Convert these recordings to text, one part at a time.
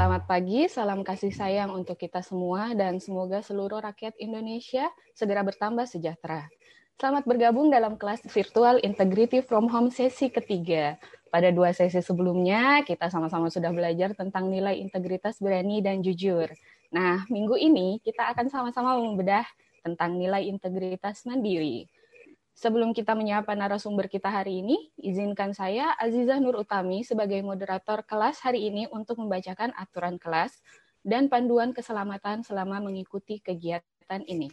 Selamat pagi, salam kasih sayang untuk kita semua dan semoga seluruh rakyat Indonesia segera bertambah sejahtera. Selamat bergabung dalam kelas virtual Integrity from Home sesi ketiga. Pada dua sesi sebelumnya, kita sama-sama sudah belajar tentang nilai integritas berani dan jujur. Nah, minggu ini kita akan sama-sama membedah tentang nilai integritas mandiri. Sebelum kita menyapa narasumber kita hari ini, izinkan saya Aziza Nur Utami sebagai moderator kelas hari ini untuk membacakan aturan kelas dan panduan keselamatan selama mengikuti kegiatan ini.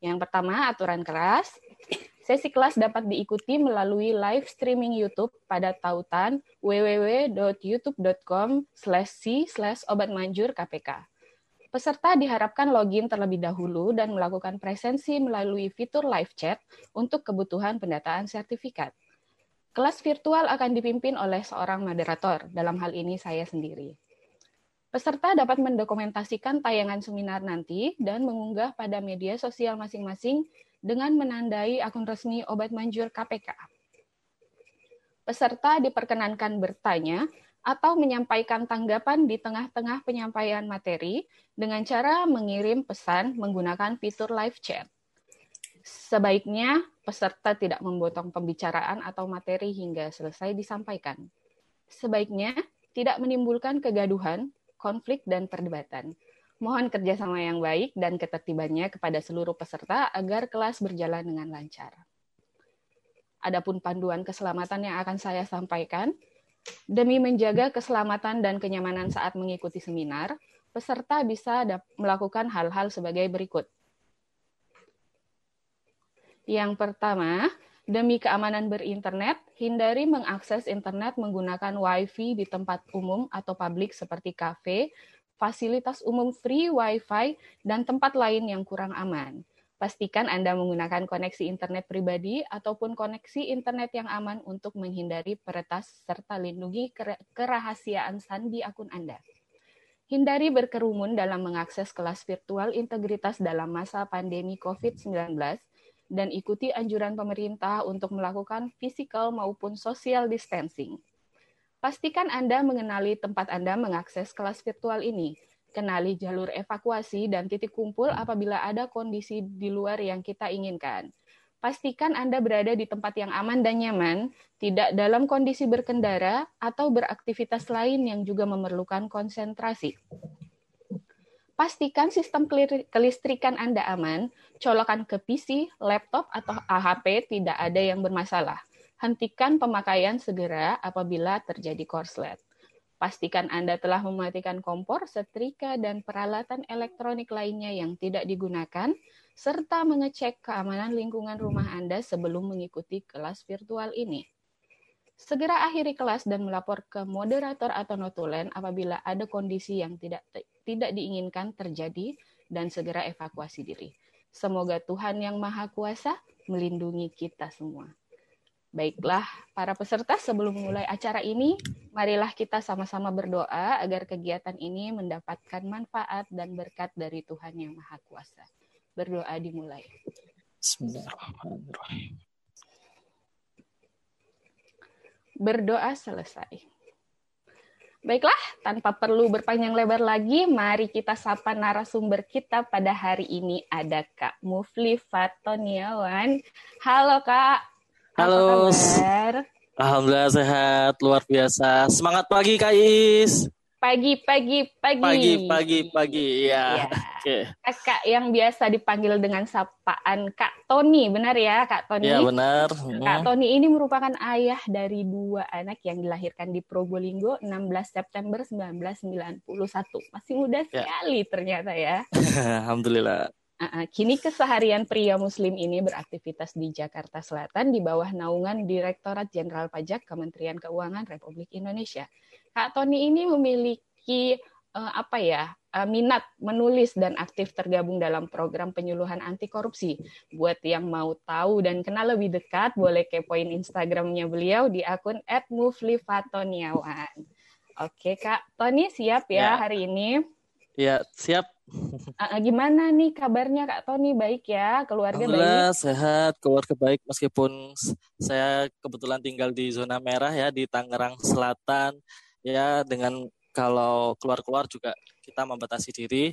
Yang pertama, aturan kelas. Sesi kelas dapat diikuti melalui live streaming YouTube pada tautan www.youtube.com c obatmanjur KPK. Peserta diharapkan login terlebih dahulu dan melakukan presensi melalui fitur live chat untuk kebutuhan pendataan sertifikat. Kelas virtual akan dipimpin oleh seorang moderator, dalam hal ini saya sendiri. Peserta dapat mendokumentasikan tayangan seminar nanti dan mengunggah pada media sosial masing-masing dengan menandai akun resmi Obat Manjur KPK. Peserta diperkenankan bertanya atau menyampaikan tanggapan di tengah-tengah penyampaian materi dengan cara mengirim pesan menggunakan fitur live chat. Sebaiknya peserta tidak memotong pembicaraan atau materi hingga selesai disampaikan. Sebaiknya tidak menimbulkan kegaduhan, konflik, dan perdebatan. Mohon kerjasama yang baik dan ketertibannya kepada seluruh peserta agar kelas berjalan dengan lancar. Adapun panduan keselamatan yang akan saya sampaikan, Demi menjaga keselamatan dan kenyamanan saat mengikuti seminar, peserta bisa melakukan hal-hal sebagai berikut. Yang pertama, demi keamanan berinternet, hindari mengakses internet menggunakan Wi-Fi di tempat umum atau publik seperti kafe, fasilitas umum free Wi-Fi, dan tempat lain yang kurang aman. Pastikan Anda menggunakan koneksi internet pribadi ataupun koneksi internet yang aman untuk menghindari peretas serta lindungi kerahasiaan sandi akun Anda. Hindari berkerumun dalam mengakses kelas virtual integritas dalam masa pandemi COVID-19 dan ikuti anjuran pemerintah untuk melakukan physical maupun social distancing. Pastikan Anda mengenali tempat Anda mengakses kelas virtual ini Kenali jalur evakuasi dan titik kumpul apabila ada kondisi di luar yang kita inginkan. Pastikan Anda berada di tempat yang aman dan nyaman, tidak dalam kondisi berkendara atau beraktivitas lain yang juga memerlukan konsentrasi. Pastikan sistem kelistrikan Anda aman, colokan ke PC, laptop, atau AHP tidak ada yang bermasalah. Hentikan pemakaian segera apabila terjadi korslet. Pastikan Anda telah mematikan kompor, setrika, dan peralatan elektronik lainnya yang tidak digunakan, serta mengecek keamanan lingkungan rumah Anda sebelum mengikuti kelas virtual ini. Segera akhiri kelas dan melapor ke moderator atau notulen apabila ada kondisi yang tidak tidak diinginkan terjadi dan segera evakuasi diri. Semoga Tuhan yang Maha Kuasa melindungi kita semua. Baiklah, para peserta, sebelum mulai acara ini, marilah kita sama-sama berdoa agar kegiatan ini mendapatkan manfaat dan berkat dari Tuhan Yang Maha Kuasa. Berdoa dimulai. Bismillahirrahmanirrahim. Berdoa selesai. Baiklah, tanpa perlu berpanjang lebar lagi, mari kita sapa narasumber kita pada hari ini. Ada Kak Mufli Fatoniawan. Halo Kak. Halo. Alhamdulillah sehat, luar biasa. Semangat pagi Kak Is. Pagi, pagi, pagi. Pagi, pagi, pagi. Ya. ya. Okay. Kakak yang biasa dipanggil dengan sapaan Kak Tony, benar ya Kak Tony? Ya benar. Kak Tony ini merupakan ayah dari dua anak yang dilahirkan di Probolinggo 16 September 1991. Masih muda ya. sekali ternyata ya. Alhamdulillah. Kini keseharian pria Muslim ini beraktivitas di Jakarta Selatan di bawah naungan Direktorat Jenderal Pajak Kementerian Keuangan Republik Indonesia. Kak Tony ini memiliki uh, apa ya uh, minat menulis dan aktif tergabung dalam program penyuluhan anti korupsi. Buat yang mau tahu dan kenal lebih dekat, boleh kepoin Instagramnya beliau di akun @muflifatoniawan. Oke Kak Tony siap ya, ya. hari ini? Ya siap Uh, gimana nih kabarnya Kak Tony? Baik ya, keluarga baik? sehat, keluarga baik meskipun saya kebetulan tinggal di zona merah ya di Tangerang Selatan ya dengan kalau keluar-keluar juga kita membatasi diri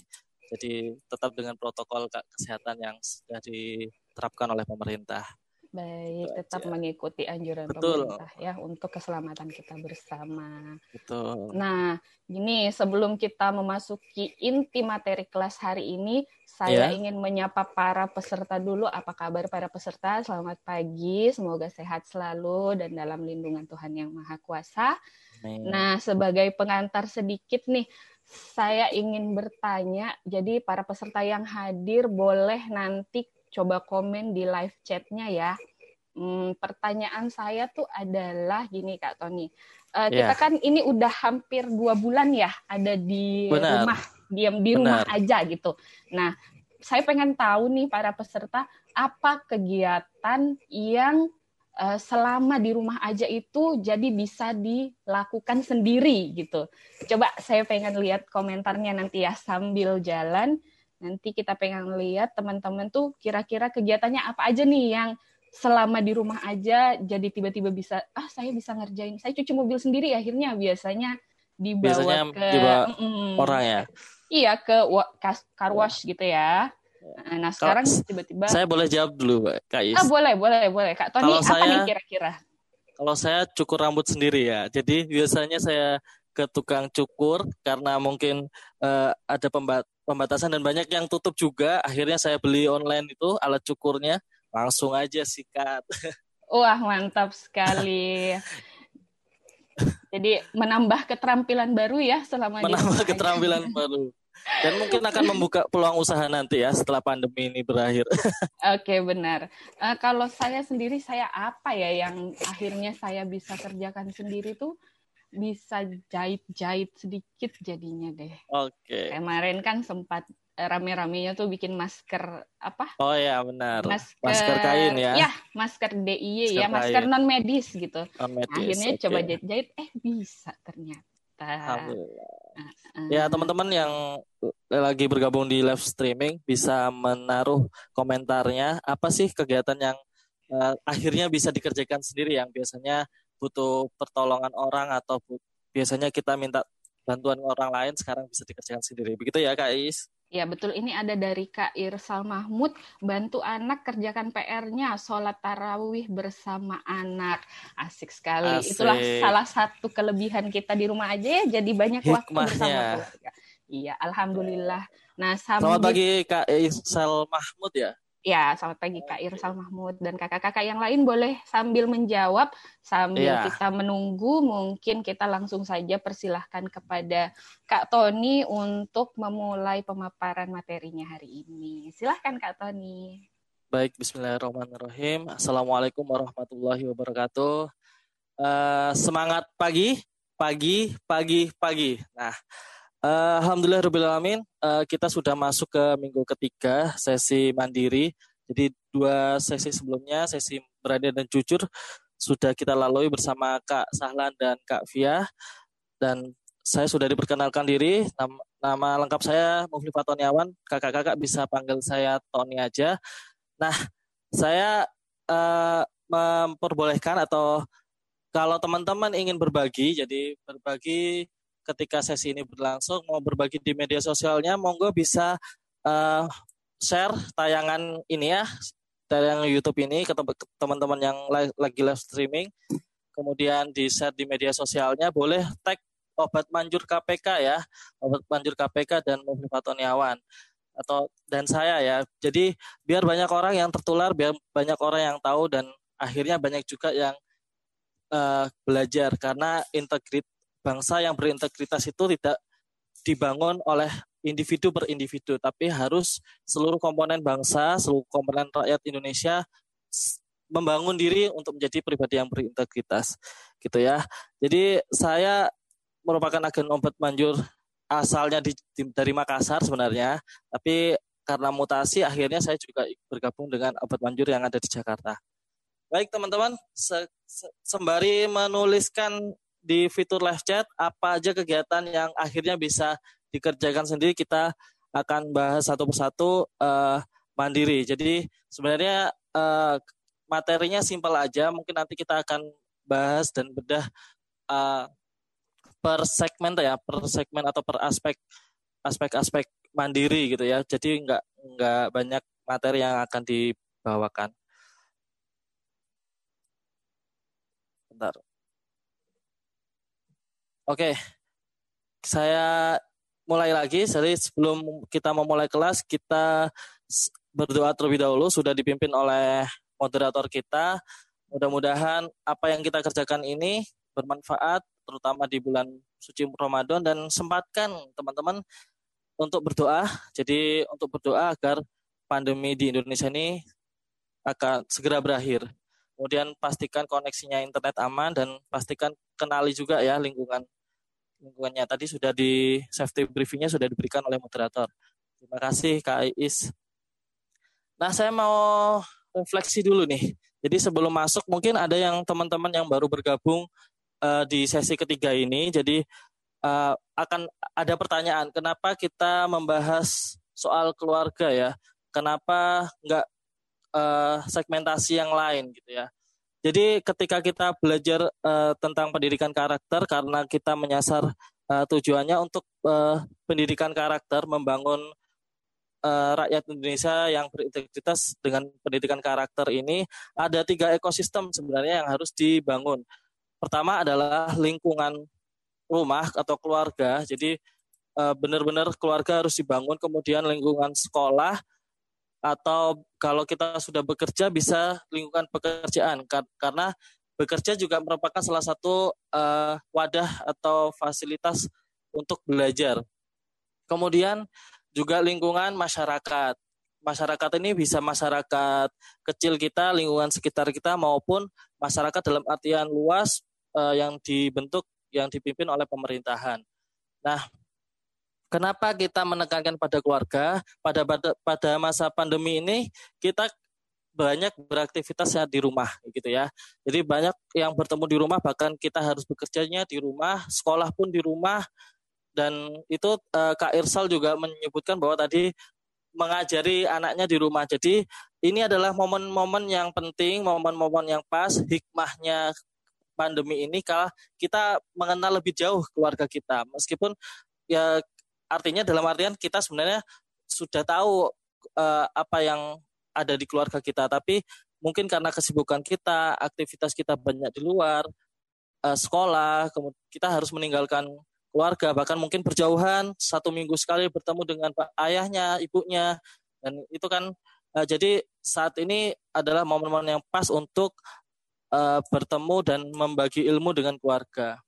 jadi tetap dengan protokol kesehatan yang sudah diterapkan oleh pemerintah. Baik, tetap aja. mengikuti anjuran Betul. pemerintah ya untuk keselamatan kita bersama. Betul. Nah, gini sebelum kita memasuki inti materi kelas hari ini, saya yeah. ingin menyapa para peserta dulu. Apa kabar para peserta? Selamat pagi, semoga sehat selalu dan dalam lindungan Tuhan yang Maha Kuasa. Amin. Nah, sebagai pengantar sedikit nih, saya ingin bertanya. Jadi para peserta yang hadir boleh nanti coba komen di live chatnya ya. Hmm, pertanyaan saya tuh adalah gini Kak Tony. Uh, yeah. Kita kan ini udah hampir dua bulan ya ada di Benar. rumah, diam di Benar. rumah aja gitu. Nah, saya pengen tahu nih para peserta apa kegiatan yang uh, selama di rumah aja itu jadi bisa dilakukan sendiri gitu. Coba saya pengen lihat komentarnya nanti ya sambil jalan Nanti kita pengen lihat teman-teman tuh kira-kira kegiatannya apa aja nih yang selama di rumah aja jadi tiba-tiba bisa ah saya bisa ngerjain. Saya cuci mobil sendiri akhirnya biasanya dibawa biasanya ke dibawa mm, orang ya. Iya ke car wash gitu ya. Nah, sekarang tiba-tiba Saya boleh jawab dulu, Kak Is. Ah, boleh, boleh, boleh. Kak Tony, kalau apa saya, nih kira-kira? Kalau saya cukur rambut sendiri ya. Jadi biasanya saya ke tukang cukur karena mungkin uh, ada pembat pembatasan dan banyak yang tutup juga. Akhirnya saya beli online itu alat cukurnya, langsung aja sikat. Wah, mantap sekali. Jadi menambah keterampilan baru ya selama menambah keterampilan baru. Dan mungkin akan membuka peluang usaha nanti ya setelah pandemi ini berakhir. Oke benar. Uh, kalau saya sendiri saya apa ya yang akhirnya saya bisa kerjakan sendiri tuh bisa jahit-jahit sedikit jadinya deh. Oke. Okay. Kemarin kan sempat eh, rame-ramenya tuh bikin masker apa? Oh ya benar. Masker, masker kain ya. Ya, masker DIY ya, masker non medis gitu. Non -medis, Akhirnya okay. coba jahit-jahit eh bisa ternyata. Alhamdulillah. Uh, Ya teman-teman yang lagi bergabung di live streaming bisa menaruh komentarnya apa sih kegiatan yang uh, akhirnya bisa dikerjakan sendiri yang biasanya butuh pertolongan orang atau biasanya kita minta bantuan orang lain sekarang bisa dikerjakan sendiri. Begitu ya Kak Is? Ya betul, ini ada dari Kak Irsal Mahmud, bantu anak kerjakan PR-nya, sholat tarawih bersama anak. Asik sekali. Asik. Itulah salah satu kelebihan kita di rumah aja ya, jadi banyak Hikmahnya. waktu bersama keluarga. Iya, Alhamdulillah. Nah, Selamat pagi Kak Irsal Mahmud ya. Ya, selamat pagi Kak Irsal Mahmud dan kakak-kakak yang lain boleh sambil menjawab sambil ya. kita menunggu mungkin kita langsung saja persilahkan kepada Kak Tony untuk memulai pemaparan materinya hari ini. Silahkan Kak Tony. Baik, Bismillahirrahmanirrahim. Assalamualaikum warahmatullahi wabarakatuh. Uh, semangat pagi, pagi, pagi, pagi. Nah, Alhamdulillah Alamin, uh, kita sudah masuk ke minggu ketiga sesi mandiri. Jadi dua sesi sebelumnya, sesi berani dan jujur, sudah kita lalui bersama Kak Sahlan dan Kak Via. Dan saya sudah diperkenalkan diri, nama, nama lengkap saya Mufli Fatoniawan, kakak-kakak bisa panggil saya Tony aja. Nah, saya uh, memperbolehkan atau kalau teman-teman ingin berbagi, jadi berbagi ketika sesi ini berlangsung mau berbagi di media sosialnya monggo bisa uh, share tayangan ini ya tayangan YouTube ini ke teman-teman yang lagi live streaming. Kemudian di share di media sosialnya boleh tag obat manjur KPK ya obat manjur KPK dan Mufli Fatoniawan atau dan saya ya. Jadi biar banyak orang yang tertular biar banyak orang yang tahu dan akhirnya banyak juga yang uh, belajar. Karena integrit bangsa yang berintegritas itu tidak dibangun oleh individu per individu, tapi harus seluruh komponen bangsa, seluruh komponen rakyat Indonesia membangun diri untuk menjadi pribadi yang berintegritas, gitu ya. Jadi saya merupakan agen obat manjur asalnya di, di, dari Makassar sebenarnya, tapi karena mutasi akhirnya saya juga bergabung dengan obat manjur yang ada di Jakarta. Baik teman-teman, se, se, sembari menuliskan di fitur live chat apa aja kegiatan yang akhirnya bisa dikerjakan sendiri kita akan bahas satu persatu uh, mandiri. Jadi sebenarnya uh, materinya simpel aja, mungkin nanti kita akan bahas dan bedah uh, per segmen ya, per segmen atau per aspek aspek-aspek mandiri gitu ya. Jadi nggak nggak banyak materi yang akan dibawakan. Bentar. Oke, saya mulai lagi. Jadi sebelum kita memulai kelas, kita berdoa terlebih dahulu. Sudah dipimpin oleh moderator kita. Mudah-mudahan apa yang kita kerjakan ini bermanfaat, terutama di bulan suci Ramadan dan sempatkan teman-teman untuk berdoa. Jadi untuk berdoa agar pandemi di Indonesia ini akan segera berakhir. Kemudian pastikan koneksinya internet aman dan pastikan kenali juga ya lingkungan lingkungannya. Tadi sudah di safety briefingnya sudah diberikan oleh moderator. Terima kasih Kak Iis. Nah saya mau refleksi dulu nih. Jadi sebelum masuk mungkin ada yang teman-teman yang baru bergabung uh, di sesi ketiga ini. Jadi uh, akan ada pertanyaan, kenapa kita membahas soal keluarga ya? Kenapa nggak uh, segmentasi yang lain gitu ya? Jadi ketika kita belajar uh, tentang pendidikan karakter karena kita menyasar uh, tujuannya untuk uh, pendidikan karakter membangun uh, rakyat Indonesia yang berintegritas dengan pendidikan karakter ini ada tiga ekosistem sebenarnya yang harus dibangun. Pertama adalah lingkungan rumah atau keluarga. Jadi benar-benar keluarga harus dibangun, kemudian lingkungan sekolah, atau kalau kita sudah bekerja bisa lingkungan pekerjaan karena bekerja juga merupakan salah satu uh, wadah atau fasilitas untuk belajar. Kemudian juga lingkungan masyarakat. Masyarakat ini bisa masyarakat kecil kita, lingkungan sekitar kita maupun masyarakat dalam artian luas uh, yang dibentuk yang dipimpin oleh pemerintahan. Nah, Kenapa kita menekankan pada keluarga? Pada pada, pada masa pandemi ini kita banyak beraktivitas di rumah gitu ya. Jadi banyak yang bertemu di rumah bahkan kita harus bekerjanya di rumah, sekolah pun di rumah dan itu eh, Kak Irsal juga menyebutkan bahwa tadi mengajari anaknya di rumah. Jadi ini adalah momen-momen yang penting, momen-momen yang pas, hikmahnya pandemi ini kalau kita mengenal lebih jauh keluarga kita. Meskipun ya artinya dalam artian kita sebenarnya sudah tahu uh, apa yang ada di keluarga kita, tapi mungkin karena kesibukan kita, aktivitas kita banyak di luar, uh, sekolah, kita harus meninggalkan keluarga, bahkan mungkin berjauhan satu minggu sekali bertemu dengan pak ayahnya, ibunya, dan itu kan uh, jadi saat ini adalah momen-momen yang pas untuk uh, bertemu dan membagi ilmu dengan keluarga.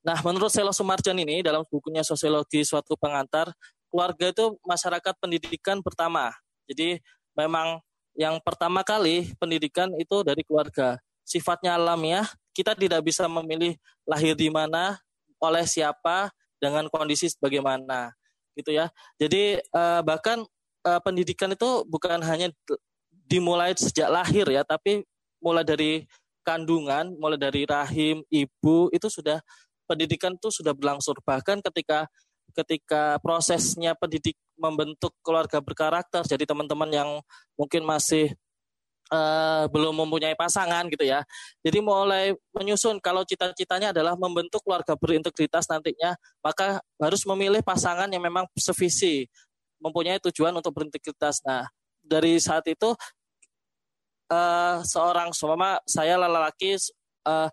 Nah, menurut Selo Sumarjan ini dalam bukunya Sosiologi Suatu Pengantar, keluarga itu masyarakat pendidikan pertama. Jadi memang yang pertama kali pendidikan itu dari keluarga. Sifatnya alamiah, kita tidak bisa memilih lahir di mana, oleh siapa, dengan kondisi bagaimana, gitu ya. Jadi eh, bahkan eh, pendidikan itu bukan hanya dimulai sejak lahir ya, tapi mulai dari kandungan, mulai dari rahim ibu itu sudah pendidikan itu sudah berlangsung bahkan ketika ketika prosesnya pendidik membentuk keluarga berkarakter jadi teman-teman yang mungkin masih uh, belum mempunyai pasangan gitu ya. Jadi mulai menyusun kalau cita-citanya adalah membentuk keluarga berintegritas nantinya maka harus memilih pasangan yang memang sevisi mempunyai tujuan untuk berintegritas. Nah dari saat itu uh, seorang suami saya lelaki uh,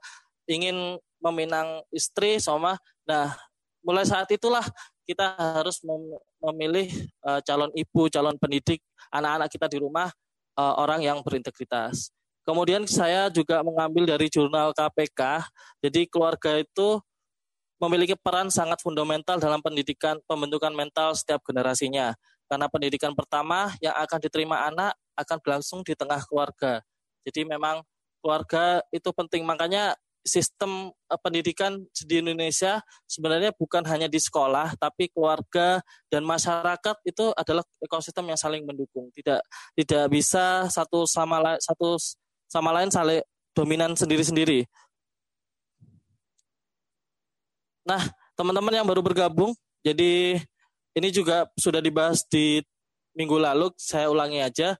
ingin meminang istri sama nah mulai saat itulah kita harus memilih uh, calon ibu calon pendidik anak-anak kita di rumah uh, orang yang berintegritas. Kemudian saya juga mengambil dari jurnal KPK jadi keluarga itu memiliki peran sangat fundamental dalam pendidikan pembentukan mental setiap generasinya. Karena pendidikan pertama yang akan diterima anak akan berlangsung di tengah keluarga. Jadi memang keluarga itu penting. Makanya sistem uh, pendidikan di Indonesia sebenarnya bukan hanya di sekolah tapi keluarga dan masyarakat itu adalah ekosistem yang saling mendukung. Tidak tidak bisa satu sama satu sama lain saling dominan sendiri-sendiri. Nah teman-teman yang baru bergabung jadi ini juga sudah dibahas di minggu lalu saya ulangi aja.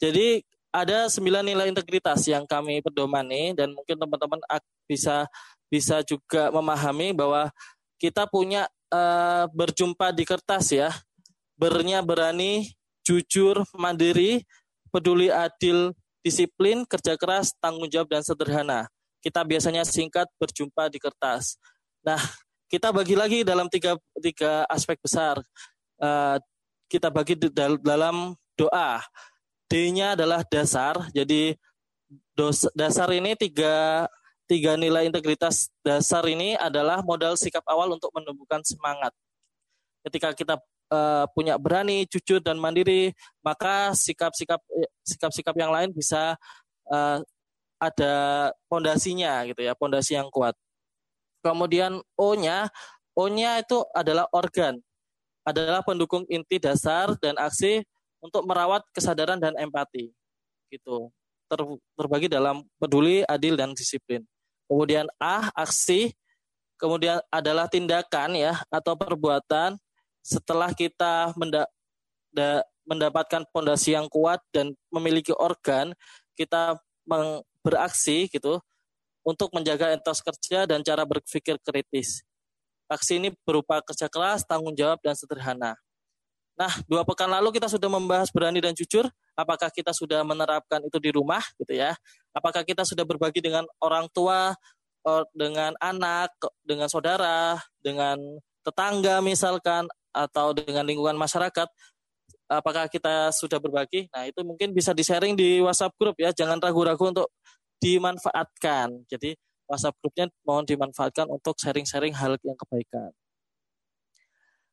Jadi ada sembilan nilai integritas yang kami pedomani dan mungkin teman-teman bisa bisa juga memahami bahwa kita punya uh, berjumpa di kertas ya. Bernya berani, jujur, mandiri, peduli adil, disiplin, kerja keras, tanggung jawab dan sederhana. Kita biasanya singkat berjumpa di kertas. Nah, kita bagi lagi dalam tiga, tiga aspek besar. Uh, kita bagi dalam doa. D-nya adalah dasar. Jadi dos, dasar ini tiga tiga nilai integritas dasar ini adalah modal sikap awal untuk menumbuhkan semangat. Ketika kita uh, punya berani, jujur dan mandiri, maka sikap-sikap sikap-sikap yang lain bisa uh, ada pondasinya gitu ya, pondasi yang kuat. Kemudian O-nya, O-nya itu adalah organ, adalah pendukung inti dasar dan aksi untuk merawat kesadaran dan empati. Gitu. Ter, terbagi dalam peduli, adil dan disiplin. Kemudian A, aksi, kemudian adalah tindakan ya atau perbuatan setelah kita menda, da, mendapatkan pondasi yang kuat dan memiliki organ, kita meng, beraksi gitu untuk menjaga etos kerja dan cara berpikir kritis. Aksi ini berupa kerja keras, tanggung jawab, dan sederhana. Nah, dua pekan lalu kita sudah membahas berani dan jujur. Apakah kita sudah menerapkan itu di rumah, gitu ya? Apakah kita sudah berbagi dengan orang tua, dengan anak, dengan saudara, dengan tetangga misalkan, atau dengan lingkungan masyarakat? Apakah kita sudah berbagi? Nah, itu mungkin bisa di-sharing di WhatsApp grup ya. Jangan ragu-ragu untuk dimanfaatkan. Jadi WhatsApp grupnya mohon dimanfaatkan untuk sharing-sharing hal yang kebaikan.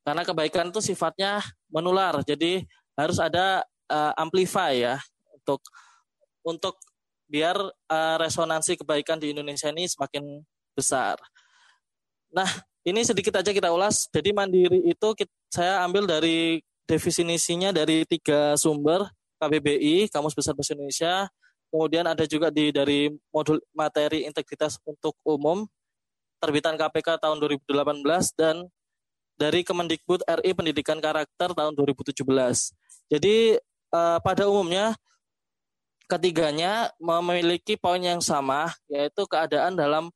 Karena kebaikan itu sifatnya menular, jadi harus ada uh, amplify ya untuk untuk biar uh, resonansi kebaikan di Indonesia ini semakin besar. Nah, ini sedikit aja kita ulas. Jadi mandiri itu kita, saya ambil dari definisinya dari tiga sumber KBBI, Kamus Besar Bahasa Indonesia, Kemudian ada juga di dari modul materi integritas untuk umum terbitan KPK tahun 2018 dan dari Kemendikbud RI Pendidikan Karakter tahun 2017. Jadi eh, pada umumnya ketiganya memiliki poin yang sama yaitu keadaan dalam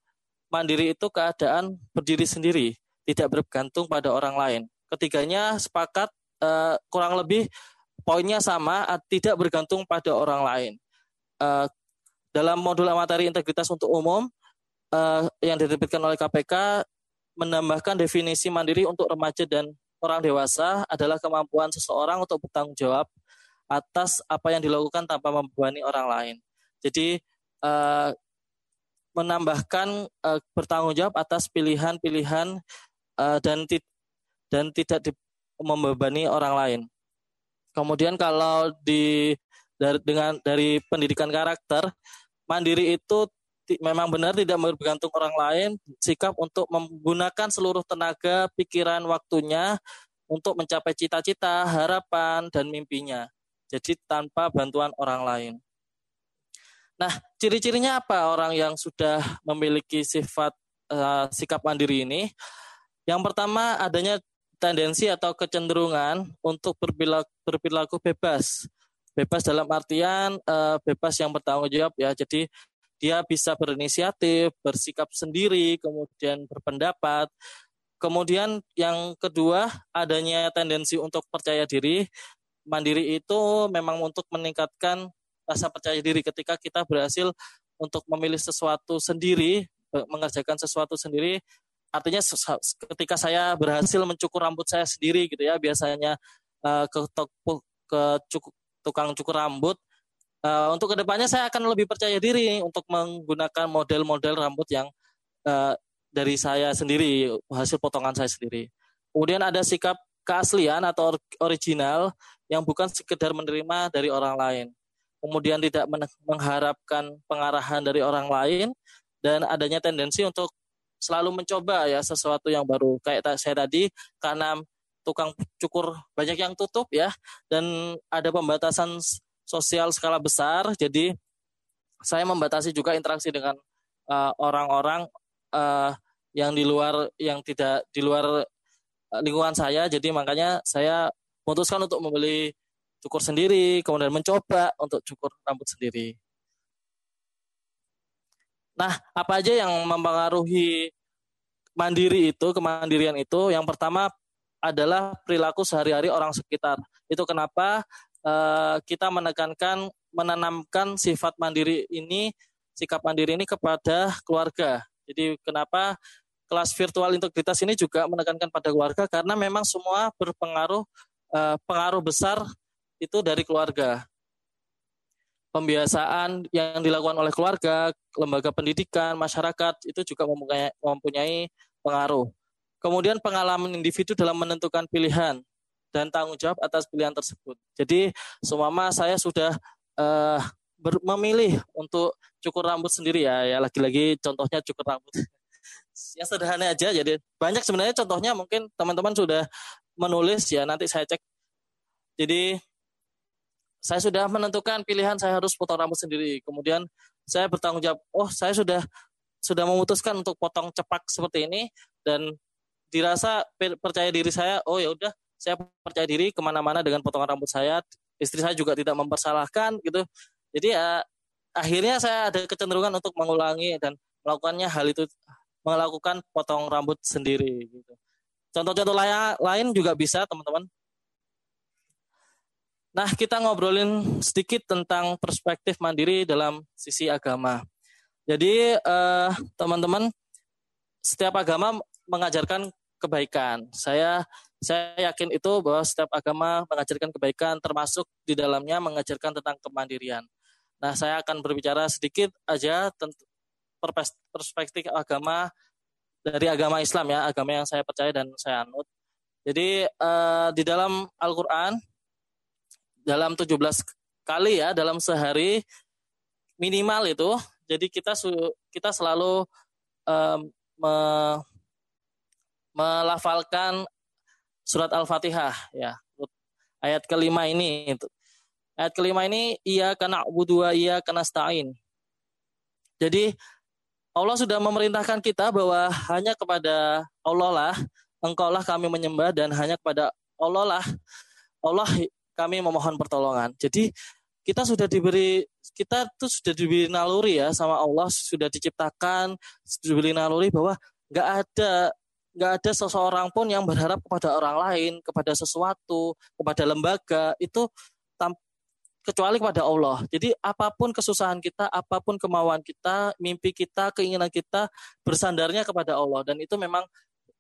mandiri itu keadaan berdiri sendiri, tidak bergantung pada orang lain. Ketiganya sepakat eh, kurang lebih poinnya sama, tidak bergantung pada orang lain uh, dalam modul materi integritas untuk umum uh, yang diterbitkan oleh KPK menambahkan definisi mandiri untuk remaja dan orang dewasa adalah kemampuan seseorang untuk bertanggung jawab atas apa yang dilakukan tanpa membebani orang lain. Jadi uh, menambahkan uh, bertanggung jawab atas pilihan-pilihan uh, dan dan tidak membebani orang lain. Kemudian kalau di dengan dari pendidikan karakter mandiri itu memang benar tidak bergantung orang lain sikap untuk menggunakan seluruh tenaga pikiran waktunya untuk mencapai cita-cita harapan dan mimpinya. Jadi tanpa bantuan orang lain. Nah ciri-cirinya apa orang yang sudah memiliki sifat uh, sikap mandiri ini? Yang pertama adanya tendensi atau kecenderungan untuk berperilaku, berperilaku bebas. Bebas dalam artian uh, bebas yang bertanggung jawab ya. Jadi dia bisa berinisiatif bersikap sendiri kemudian berpendapat kemudian yang kedua adanya tendensi untuk percaya diri mandiri itu memang untuk meningkatkan rasa percaya diri ketika kita berhasil untuk memilih sesuatu sendiri mengerjakan sesuatu sendiri artinya ketika saya berhasil mencukur rambut saya sendiri gitu ya biasanya uh, ke ke cukup tukang cukur rambut. Uh, untuk ke depannya saya akan lebih percaya diri untuk menggunakan model-model rambut yang uh, dari saya sendiri, hasil potongan saya sendiri. Kemudian ada sikap keaslian atau original yang bukan sekedar menerima dari orang lain. Kemudian tidak mengharapkan pengarahan dari orang lain dan adanya tendensi untuk selalu mencoba ya sesuatu yang baru. Kayak saya tadi karena tukang cukur banyak yang tutup ya dan ada pembatasan sosial skala besar jadi saya membatasi juga interaksi dengan uh, orang-orang uh, yang di luar yang tidak di luar uh, lingkungan saya jadi makanya saya memutuskan untuk membeli cukur sendiri kemudian mencoba untuk cukur rambut sendiri Nah, apa aja yang mempengaruhi mandiri itu, kemandirian itu? Yang pertama adalah perilaku sehari-hari orang sekitar. Itu kenapa uh, kita menekankan menanamkan sifat mandiri ini, sikap mandiri ini kepada keluarga. Jadi kenapa kelas virtual integritas ini juga menekankan pada keluarga karena memang semua berpengaruh uh, pengaruh besar itu dari keluarga pembiasaan yang dilakukan oleh keluarga, lembaga pendidikan, masyarakat itu juga mempunyai pengaruh. Kemudian pengalaman individu dalam menentukan pilihan dan tanggung jawab atas pilihan tersebut. Jadi semama saya sudah uh, memilih untuk cukur rambut sendiri ya, ya lagi-lagi contohnya cukur rambut. yang sederhana aja. Jadi banyak sebenarnya contohnya mungkin teman-teman sudah menulis ya nanti saya cek. Jadi saya sudah menentukan pilihan saya harus potong rambut sendiri. Kemudian saya bertanggung jawab, oh saya sudah sudah memutuskan untuk potong cepak seperti ini dan dirasa percaya diri saya, oh ya udah saya percaya diri ke mana-mana dengan potongan rambut saya. Istri saya juga tidak mempersalahkan gitu. Jadi ya akhirnya saya ada kecenderungan untuk mengulangi dan melakukannya hal itu melakukan potong rambut sendiri gitu. Contoh-contoh lain juga bisa teman-teman. Nah, kita ngobrolin sedikit tentang perspektif mandiri dalam sisi agama. Jadi, eh, teman-teman, setiap agama mengajarkan kebaikan. Saya saya yakin itu bahwa setiap agama mengajarkan kebaikan, termasuk di dalamnya mengajarkan tentang kemandirian. Nah, saya akan berbicara sedikit aja tentang perspektif agama dari agama Islam ya, agama yang saya percaya dan saya anut. Jadi eh, di dalam Al-Quran dalam 17 kali ya dalam sehari minimal itu. Jadi kita kita selalu um, me, melafalkan surat Al-Fatihah ya. Ayat kelima ini Ayat kelima ini ia karena budua ia karena stain. Jadi Allah sudah memerintahkan kita bahwa hanya kepada Allah lah engkaulah kami menyembah dan hanya kepada Allah lah Allah kami memohon pertolongan. Jadi kita sudah diberi kita tuh sudah diberi naluri ya sama Allah sudah diciptakan sudah diberi naluri bahwa nggak ada nggak ada seseorang pun yang berharap kepada orang lain kepada sesuatu kepada lembaga itu kecuali kepada Allah. Jadi apa pun kesusahan kita, apa pun kemauan kita, mimpi kita, keinginan kita bersandarnya kepada Allah dan itu memang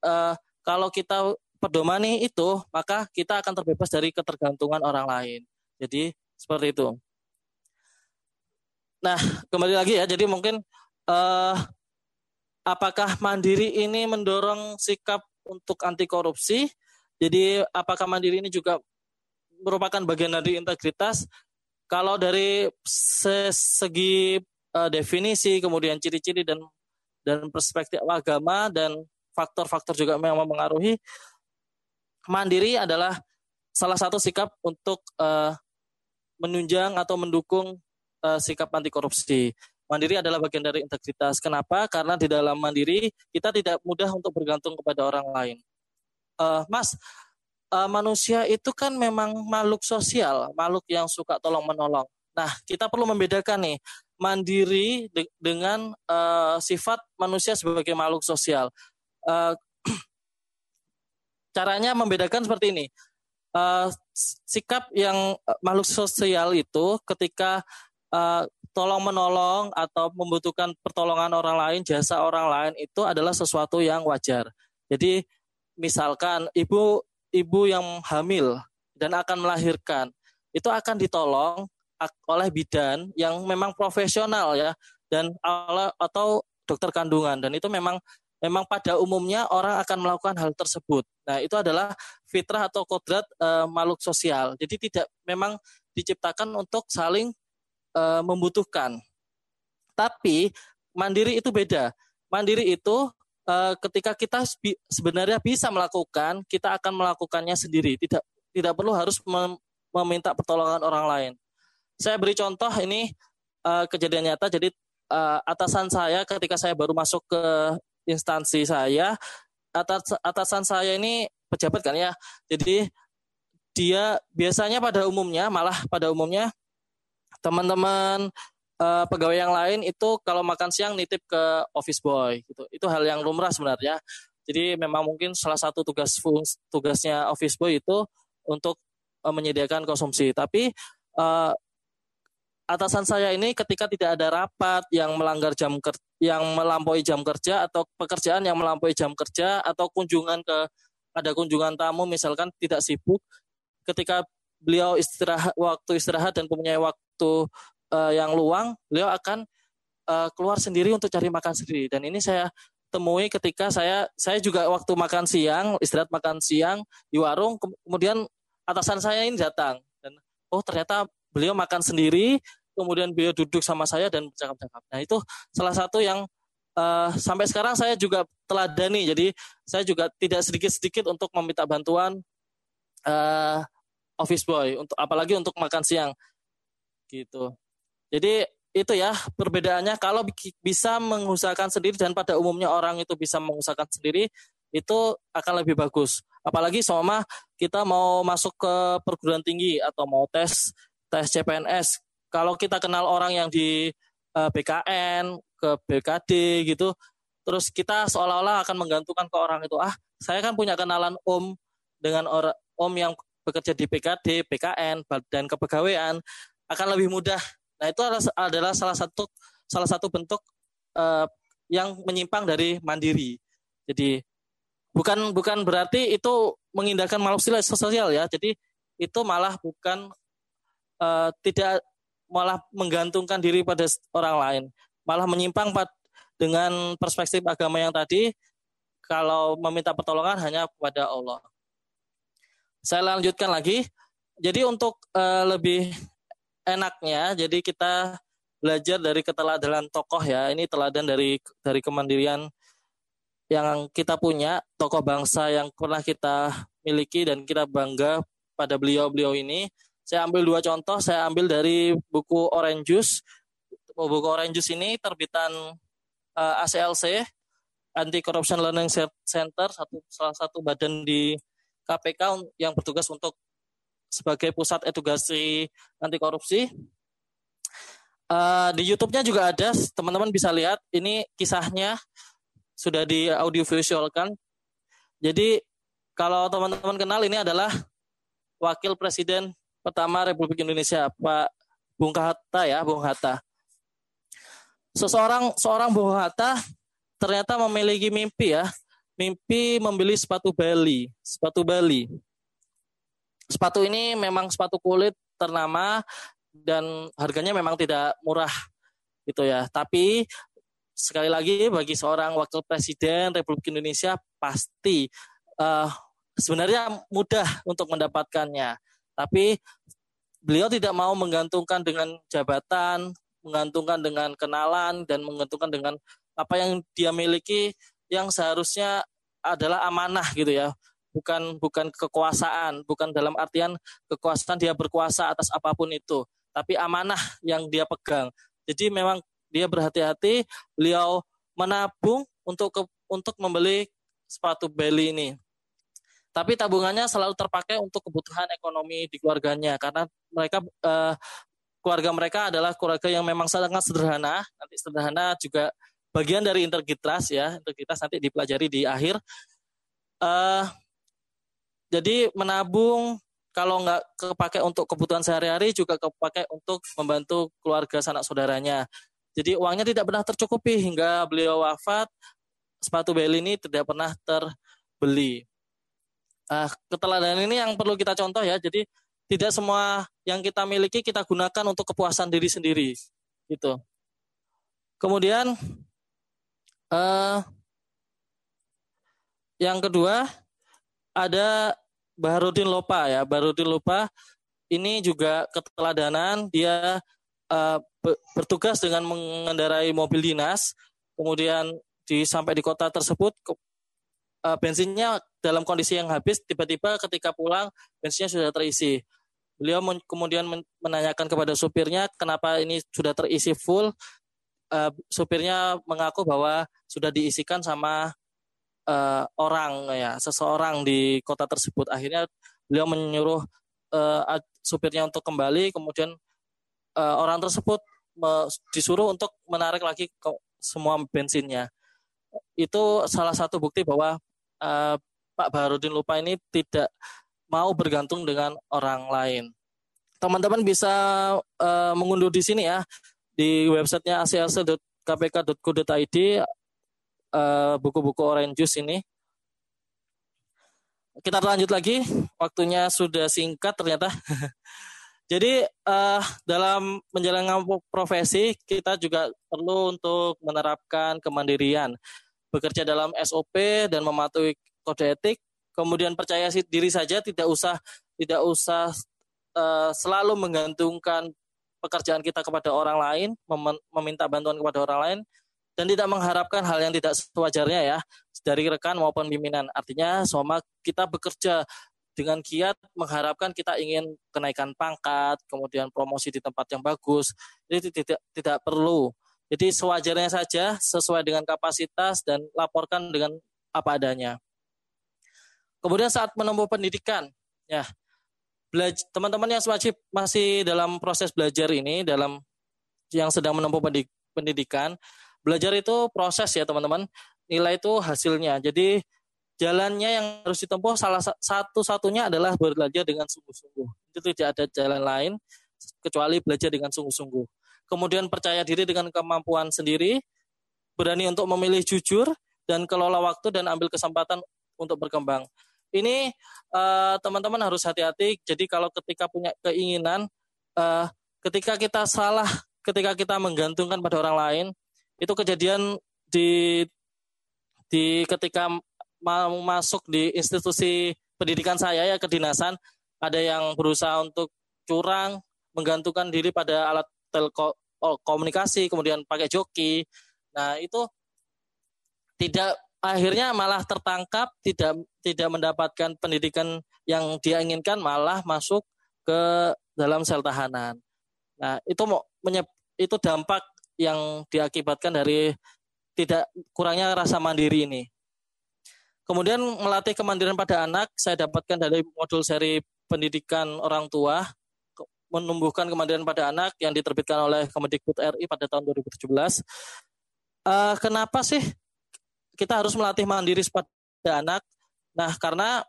uh, kalau kita pedomani itu, maka kita akan terbebas dari ketergantungan orang lain. Jadi seperti itu. Nah, kembali lagi ya. Jadi mungkin uh, apakah mandiri ini mendorong sikap untuk anti korupsi? Jadi apakah mandiri ini juga merupakan bagian dari integritas? Kalau dari segi uh, definisi, kemudian ciri-ciri dan dan perspektif agama dan faktor-faktor juga memang mempengaruhi mandiri adalah salah satu sikap untuk uh, menunjang atau mendukung uh, sikap anti korupsi. Mandiri adalah bagian dari integritas. Kenapa? Karena di dalam mandiri kita tidak mudah untuk bergantung kepada orang lain. Uh, mas, uh, manusia itu kan memang makhluk sosial, makhluk yang suka tolong menolong. Nah, kita perlu membedakan nih mandiri de dengan uh, sifat manusia sebagai makhluk sosial. Uh, caranya membedakan seperti ini. Uh, sikap yang makhluk sosial itu ketika uh, tolong menolong atau membutuhkan pertolongan orang lain, jasa orang lain itu adalah sesuatu yang wajar. Jadi misalkan ibu ibu yang hamil dan akan melahirkan itu akan ditolong oleh bidan yang memang profesional ya dan atau dokter kandungan dan itu memang memang pada umumnya orang akan melakukan hal tersebut. Nah, itu adalah fitrah atau kodrat e, makhluk sosial. Jadi tidak memang diciptakan untuk saling e, membutuhkan. Tapi mandiri itu beda. Mandiri itu e, ketika kita sebenarnya bisa melakukan, kita akan melakukannya sendiri. Tidak tidak perlu harus meminta pertolongan orang lain. Saya beri contoh ini e, kejadian nyata. Jadi e, atasan saya ketika saya baru masuk ke instansi saya atas atasan saya ini pejabat kan ya. Jadi dia biasanya pada umumnya malah pada umumnya teman-teman uh, pegawai yang lain itu kalau makan siang nitip ke office boy gitu. Itu hal yang lumrah sebenarnya. Jadi memang mungkin salah satu tugas tugasnya office boy itu untuk uh, menyediakan konsumsi. Tapi uh, atasan saya ini ketika tidak ada rapat yang melanggar jam kerja yang melampaui jam kerja atau pekerjaan yang melampaui jam kerja atau kunjungan ke ada kunjungan tamu misalkan tidak sibuk ketika beliau istirahat waktu istirahat dan punya waktu uh, yang luang beliau akan uh, keluar sendiri untuk cari makan sendiri dan ini saya temui ketika saya saya juga waktu makan siang istirahat makan siang di warung kemudian atasan saya ini datang dan oh ternyata beliau makan sendiri, kemudian beliau duduk sama saya dan bercakap-cakap. Nah itu salah satu yang uh, sampai sekarang saya juga teladani. Jadi saya juga tidak sedikit-sedikit untuk meminta bantuan uh, office boy untuk apalagi untuk makan siang gitu. Jadi itu ya perbedaannya kalau bisa mengusahakan sendiri dan pada umumnya orang itu bisa mengusahakan sendiri itu akan lebih bagus. Apalagi sama kita mau masuk ke perguruan tinggi atau mau tes tes CPNS. Kalau kita kenal orang yang di eh, BKN, ke BKD gitu, terus kita seolah-olah akan menggantungkan ke orang itu. Ah, saya kan punya kenalan om dengan orang om yang bekerja di BKD, BKN, dan kepegawaian akan lebih mudah. Nah itu adalah salah satu salah satu bentuk uh, yang menyimpang dari mandiri. Jadi bukan bukan berarti itu mengindahkan makhluk sosial ya. Jadi itu malah bukan uh, tidak malah menggantungkan diri pada orang lain, malah menyimpang dengan perspektif agama yang tadi kalau meminta pertolongan hanya kepada Allah. Saya lanjutkan lagi. Jadi untuk uh, lebih enaknya, jadi kita belajar dari keteladanan tokoh ya. Ini teladan dari dari kemandirian yang kita punya, tokoh bangsa yang pernah kita miliki dan kita bangga pada beliau-beliau ini. Saya ambil dua contoh, saya ambil dari buku Orange Juice. Buku Orange Juice ini terbitan uh, eh, ACLC, Anti Corruption Learning Center, satu salah satu badan di KPK yang bertugas untuk sebagai pusat edukasi anti korupsi. Uh, di YouTube-nya juga ada, teman-teman bisa lihat. Ini kisahnya sudah di audiovisualkan. Jadi kalau teman-teman kenal ini adalah wakil presiden pertama Republik Indonesia, Pak Bung Hatta ya, Bung Hatta. Seseorang seorang Bung Hatta ternyata memiliki mimpi ya, mimpi membeli sepatu Bali, sepatu Bali. Sepatu ini memang sepatu kulit ternama dan harganya memang tidak murah gitu ya. Tapi sekali lagi bagi seorang wakil presiden Republik Indonesia pasti uh, sebenarnya mudah untuk mendapatkannya. Tapi beliau tidak mau menggantungkan dengan jabatan, menggantungkan dengan kenalan dan menggantungkan dengan apa yang dia miliki yang seharusnya adalah amanah gitu ya. Bukan bukan kekuasaan, bukan dalam artian kekuasaan dia berkuasa atas apa pun itu, tapi amanah yang dia pegang. Jadi memang dia berhati-hati, beliau menabung untuk ke, untuk membeli sepatu Beli ini tapi tabungannya selalu terpakai untuk kebutuhan ekonomi di keluarganya karena mereka uh, keluarga mereka adalah keluarga yang memang sangat sederhana nanti sederhana juga bagian dari integritas ya integritas nanti dipelajari di akhir uh, jadi menabung kalau nggak kepake untuk kebutuhan sehari-hari juga kepake untuk membantu keluarga sanak saudaranya jadi uangnya tidak pernah tercukupi hingga beliau wafat sepatu beli ini tidak pernah terbeli uh, keteladanan ini yang perlu kita contoh ya. Jadi tidak semua yang kita miliki kita gunakan untuk kepuasan diri sendiri, gitu. Kemudian uh, yang kedua ada Baharudin Lopa ya. Baharudin Lopa ini juga keteladanan dia uh, bertugas dengan mengendarai mobil dinas, kemudian di sampai di kota tersebut uh, bensinnya dalam kondisi yang habis, tiba-tiba ketika pulang bensinnya sudah terisi. Beliau men kemudian men menanyakan kepada supirnya kenapa ini sudah terisi full. Uh, supirnya mengaku bahwa sudah diisikan sama uh, orang ya, seseorang di kota tersebut. Akhirnya beliau menyuruh uh, supirnya untuk kembali, kemudian uh, orang tersebut disuruh untuk menarik lagi ke semua bensinnya. Itu salah satu bukti bahwa uh, Pak Baharudin Lupa ini tidak mau bergantung dengan orang lain. Teman-teman bisa uh, mengunduh di sini ya di websitenya aclc.kpk.go.id uh, buku-buku Orange Juice ini. Kita lanjut lagi, waktunya sudah singkat ternyata. Jadi uh, dalam menjalankan profesi kita juga perlu untuk menerapkan kemandirian, bekerja dalam SOP dan mematuhi kode etik, kemudian percaya diri saja, tidak usah tidak usah uh, selalu menggantungkan pekerjaan kita kepada orang lain, mem meminta bantuan kepada orang lain, dan tidak mengharapkan hal yang tidak sewajarnya ya dari rekan maupun pimpinan. Artinya sama kita bekerja dengan kiat mengharapkan kita ingin kenaikan pangkat, kemudian promosi di tempat yang bagus. Jadi tidak tidak perlu. Jadi sewajarnya saja sesuai dengan kapasitas dan laporkan dengan apa adanya. Kemudian saat menempuh pendidikan, ya teman-teman yang wajib masih dalam proses belajar ini, dalam yang sedang menempuh pendidikan, belajar itu proses ya teman-teman, nilai itu hasilnya. Jadi jalannya yang harus ditempuh salah satu-satunya adalah belajar dengan sungguh-sungguh. Itu tidak ada jalan lain kecuali belajar dengan sungguh-sungguh. Kemudian percaya diri dengan kemampuan sendiri, berani untuk memilih jujur dan kelola waktu dan ambil kesempatan untuk berkembang. Ini uh, teman-teman harus hati-hati. Jadi kalau ketika punya keinginan, uh, ketika kita salah, ketika kita menggantungkan pada orang lain, itu kejadian di di ketika mau masuk di institusi pendidikan saya ya kedinasan ada yang berusaha untuk curang menggantungkan diri pada alat telekomunikasi kemudian pakai joki nah itu tidak akhirnya malah tertangkap tidak tidak mendapatkan pendidikan yang dia inginkan malah masuk ke dalam sel tahanan nah itu itu dampak yang diakibatkan dari tidak kurangnya rasa mandiri ini Kemudian melatih kemandirian pada anak, saya dapatkan dari modul seri pendidikan orang tua, menumbuhkan kemandirian pada anak yang diterbitkan oleh Kemendikbud RI pada tahun 2017. Uh, eh, kenapa sih kita harus melatih mandiri pada anak? Nah, karena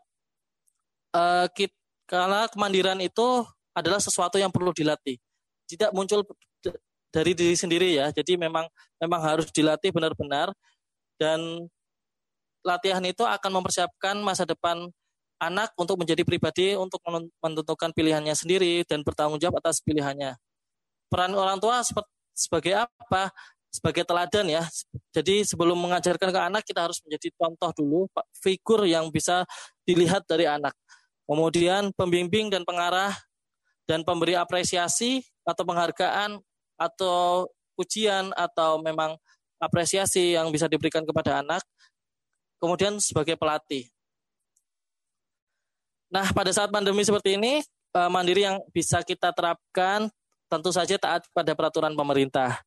uh, eh, kita, karena kemandirian itu adalah sesuatu yang perlu dilatih. Tidak muncul dari diri sendiri ya. Jadi memang memang harus dilatih benar-benar dan latihan itu akan mempersiapkan masa depan anak untuk menjadi pribadi untuk menentukan pilihannya sendiri dan bertanggung jawab atas pilihannya. Peran orang tua sebagai apa? Sebagai teladan ya. Jadi sebelum mengajarkan ke anak kita harus menjadi contoh dulu figur yang bisa dilihat dari anak. Kemudian pembimbing dan pengarah dan pemberi apresiasi atau penghargaan atau pujian atau memang apresiasi yang bisa diberikan kepada anak kemudian sebagai pelatih. Nah, pada saat pandemi seperti ini, eh, mandiri yang bisa kita terapkan tentu saja taat pada peraturan pemerintah.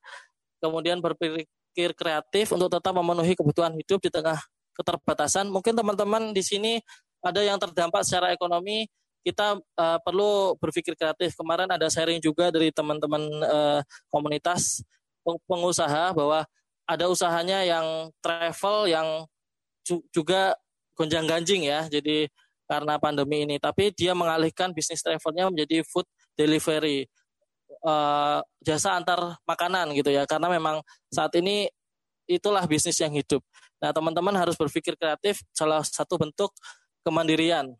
Kemudian berpikir kreatif untuk tetap memenuhi kebutuhan hidup di tengah keterbatasan. Mungkin teman-teman di sini ada yang terdampak secara ekonomi, kita uh, perlu berpikir kreatif. Kemarin ada sharing juga dari teman-teman uh, komunitas pengusaha bahwa ada usahanya yang travel yang juga gonjang ganjing ya. Jadi karena pandemi ini, tapi dia mengalihkan bisnis travelnya menjadi food delivery, uh, jasa antar makanan gitu ya. Karena memang saat ini itulah bisnis yang hidup. Nah teman-teman harus berpikir kreatif, salah satu bentuk kemandirian.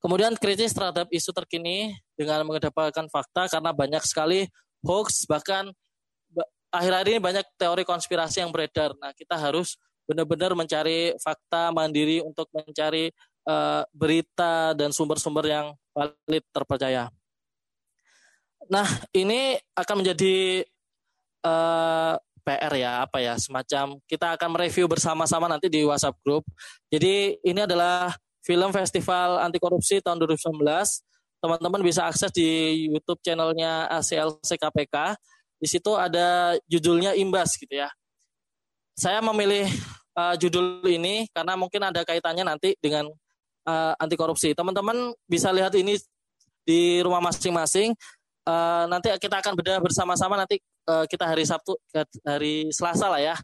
Kemudian kritis terhadap isu terkini dengan mengedepankan fakta karena banyak sekali hoax bahkan akhir-akhir ini banyak teori konspirasi yang beredar. Nah, kita harus benar-benar mencari fakta mandiri untuk mencari uh, berita dan sumber-sumber yang valid terpercaya. Nah, ini akan menjadi uh, eh, PR ya, apa ya, semacam kita akan mereview bersama-sama nanti di WhatsApp group. Jadi ini adalah film festival anti korupsi tahun 2019. Teman-teman bisa akses di YouTube channelnya ACLC KPK. Di situ ada judulnya Imbas gitu ya saya memilih uh, judul ini karena mungkin ada kaitannya nanti dengan uh, anti korupsi. Teman-teman bisa lihat ini di rumah masing-masing. Uh, nanti kita akan bedah bersama-sama nanti uh, kita hari Sabtu hari Selasa lah ya.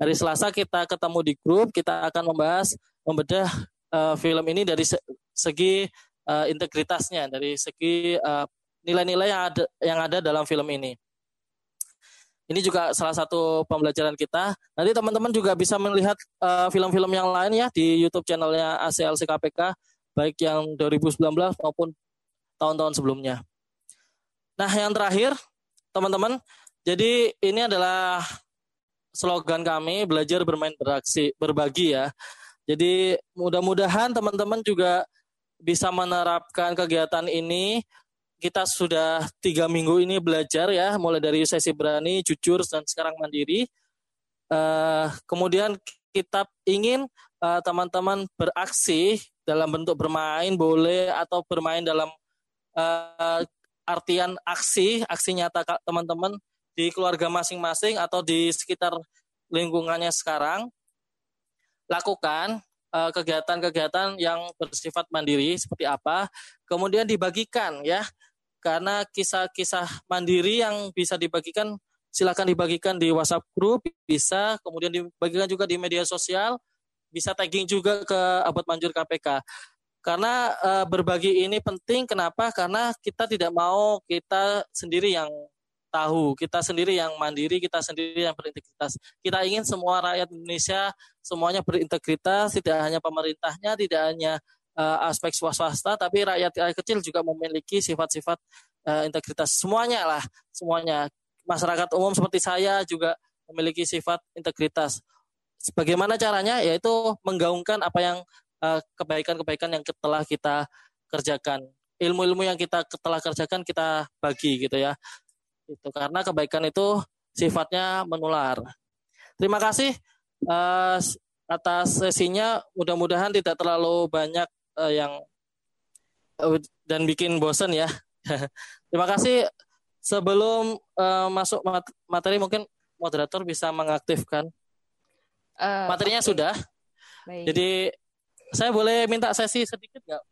Hari Selasa kita ketemu di grup, kita akan membahas membedah uh, film ini dari segi uh, integritasnya, dari segi uh, nilai-nilai yang ada yang ada dalam film ini. Ini juga salah satu pembelajaran kita. Nanti teman-teman juga bisa melihat film-film uh, yang lain ya di YouTube channelnya ACLC KPK, baik yang 2019 maupun tahun-tahun sebelumnya. Nah, yang terakhir, teman-teman, jadi ini adalah slogan kami belajar bermain beraksi berbagi ya. Jadi mudah-mudahan teman-teman juga bisa menerapkan kegiatan ini. Kita sudah tiga minggu ini belajar ya, mulai dari sesi berani, jujur, dan sekarang mandiri. Uh, kemudian kita ingin uh, teman-teman beraksi dalam bentuk bermain boleh atau bermain dalam uh, artian aksi, aksi nyata teman-teman di keluarga masing-masing atau di sekitar lingkungannya sekarang, lakukan eh, kegiatan-kegiatan yang bersifat mandiri seperti apa, kemudian dibagikan ya, karena kisah-kisah mandiri yang bisa dibagikan silakan dibagikan di WhatsApp grup bisa, kemudian dibagikan juga di media sosial, bisa tagging juga ke Abad Manjur KPK. Karena e, berbagi ini penting kenapa? Karena kita tidak mau kita sendiri yang tahu, kita sendiri yang mandiri, kita sendiri yang berintegritas. Kita ingin semua rakyat Indonesia semuanya berintegritas, tidak hanya pemerintahnya, tidak hanya e, aspek swasta, tapi rakyat, rakyat kecil juga memiliki sifat-sifat e, integritas. Semuanya lah, semuanya. Masyarakat umum seperti saya juga memiliki sifat integritas. Bagaimana caranya? Yaitu menggaungkan apa yang kebaikan-kebaikan yang telah kita kerjakan. Ilmu-ilmu yang kita telah kerjakan kita bagi gitu ya. Itu karena kebaikan itu sifatnya menular. Terima kasih uh, atas sesinya. Mudah-mudahan tidak terlalu banyak uh, yang uh, dan bikin bosan ya. Terima kasih. Sebelum uh, masuk materi mungkin moderator bisa mengaktifkan. Uh, Materinya okay. sudah. Baik. Jadi saya boleh minta sesi sedikit nggak,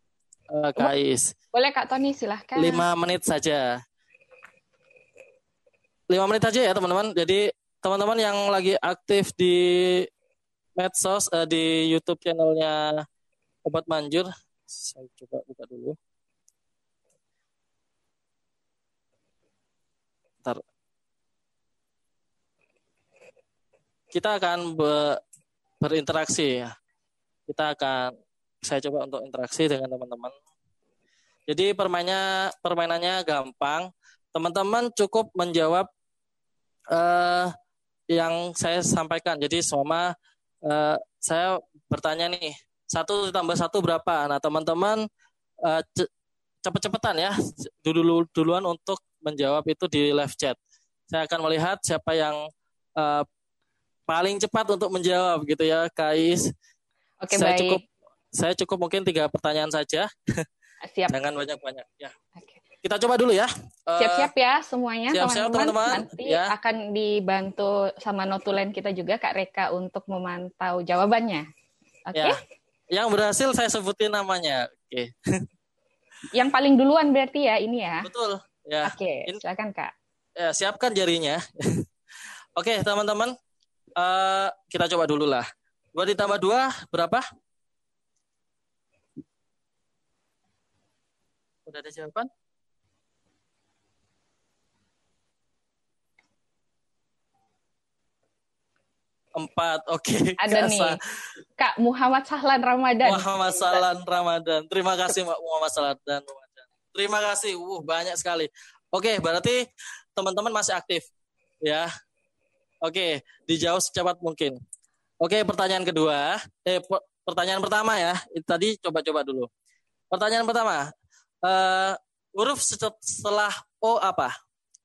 uh, Kais? Boleh Kak Tony, silahkan. Lima menit saja. Lima menit saja ya teman-teman. Jadi teman-teman yang lagi aktif di medsos, uh, di YouTube channelnya Obat Manjur, saya coba buka dulu. Ntar. Kita akan be berinteraksi ya kita akan saya coba untuk interaksi dengan teman-teman. Jadi permainnya permainannya gampang. Teman-teman cukup menjawab uh, yang saya sampaikan. Jadi semua uh, saya bertanya nih satu ditambah satu berapa. Nah teman-teman uh, cepet-cepetan ya dulu duluan untuk menjawab itu di live chat. Saya akan melihat siapa yang uh, paling cepat untuk menjawab gitu ya, Kais. Oke, saya baik. cukup saya cukup mungkin tiga pertanyaan saja. Siap. Jangan banyak-banyak ya. Oke. Kita coba dulu ya. Eh, Siap-siap ya semuanya Siap-siap teman-teman. Nanti ya. akan dibantu sama notulen kita juga Kak Reka untuk memantau jawabannya. Oke. Okay? Ya. Yang berhasil saya sebutin namanya. Oke. Okay. Yang paling duluan berarti ya ini ya. Betul. Ya. Oke, okay. silakan Kak. Ya, siapkan jarinya. Oke, teman-teman. Uh, kita coba dulu lah. Dua ditambah dua berapa? Udah ada jawaban? Empat, oke. Okay. Ada nih, Kak Muhammad Sahlan Ramadan. Muhammad Sahlan Ramadan. Terima kasih Mbak Muhammad Sahlan Ramadan. Terima kasih, uh banyak sekali. Oke, okay, berarti teman-teman masih aktif, ya. Oke, okay, dijawab secepat mungkin. Oke, pertanyaan kedua. Eh, pertanyaan pertama ya. Tadi coba-coba dulu. Pertanyaan pertama. Uh, huruf setelah O apa?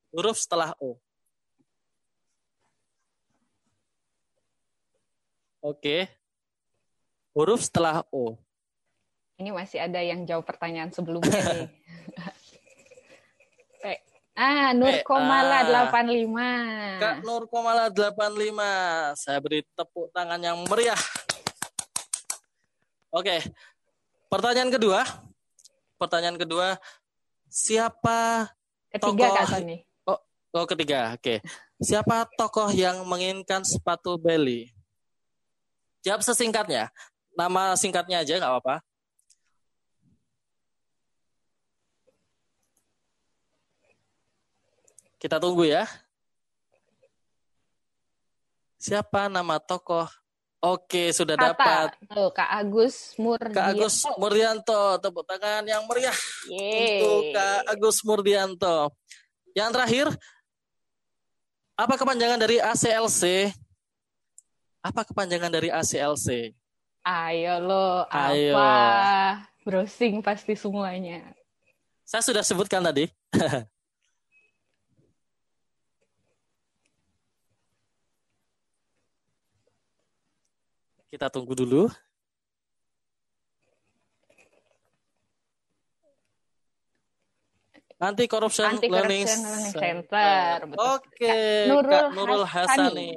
Huruf setelah O. Oke. Huruf setelah O. Ini masih ada yang jawab pertanyaan sebelumnya nih. Ah, Nur Komala ah. 85. Kak Nur Komala 85. Saya beri tepuk tangan yang meriah. Oke. Pertanyaan kedua. Pertanyaan kedua, siapa Ketiga tokoh, Kak Tony. Oh, oh ketiga. Oke. Okay. Siapa tokoh yang menginginkan sepatu Belly? Jawab sesingkatnya. Nama singkatnya aja nggak apa-apa. Kita tunggu ya. Siapa nama tokoh? Oke, sudah Kata. dapat. Tuh, Kak Agus Murdianto. Kak Agus Murdianto, tepuk tangan yang meriah Yeay. untuk Kak Agus Murdianto. Yang terakhir, apa kepanjangan dari ACLC? Apa kepanjangan dari ACLC? Ayo lo, Ayo. apa? Browsing pasti semuanya. Saya sudah sebutkan tadi. Kita tunggu dulu. Anti Corruption, Anti Learning, Learning Center. Oke, okay. Nurul, Kak Nurul Hasani.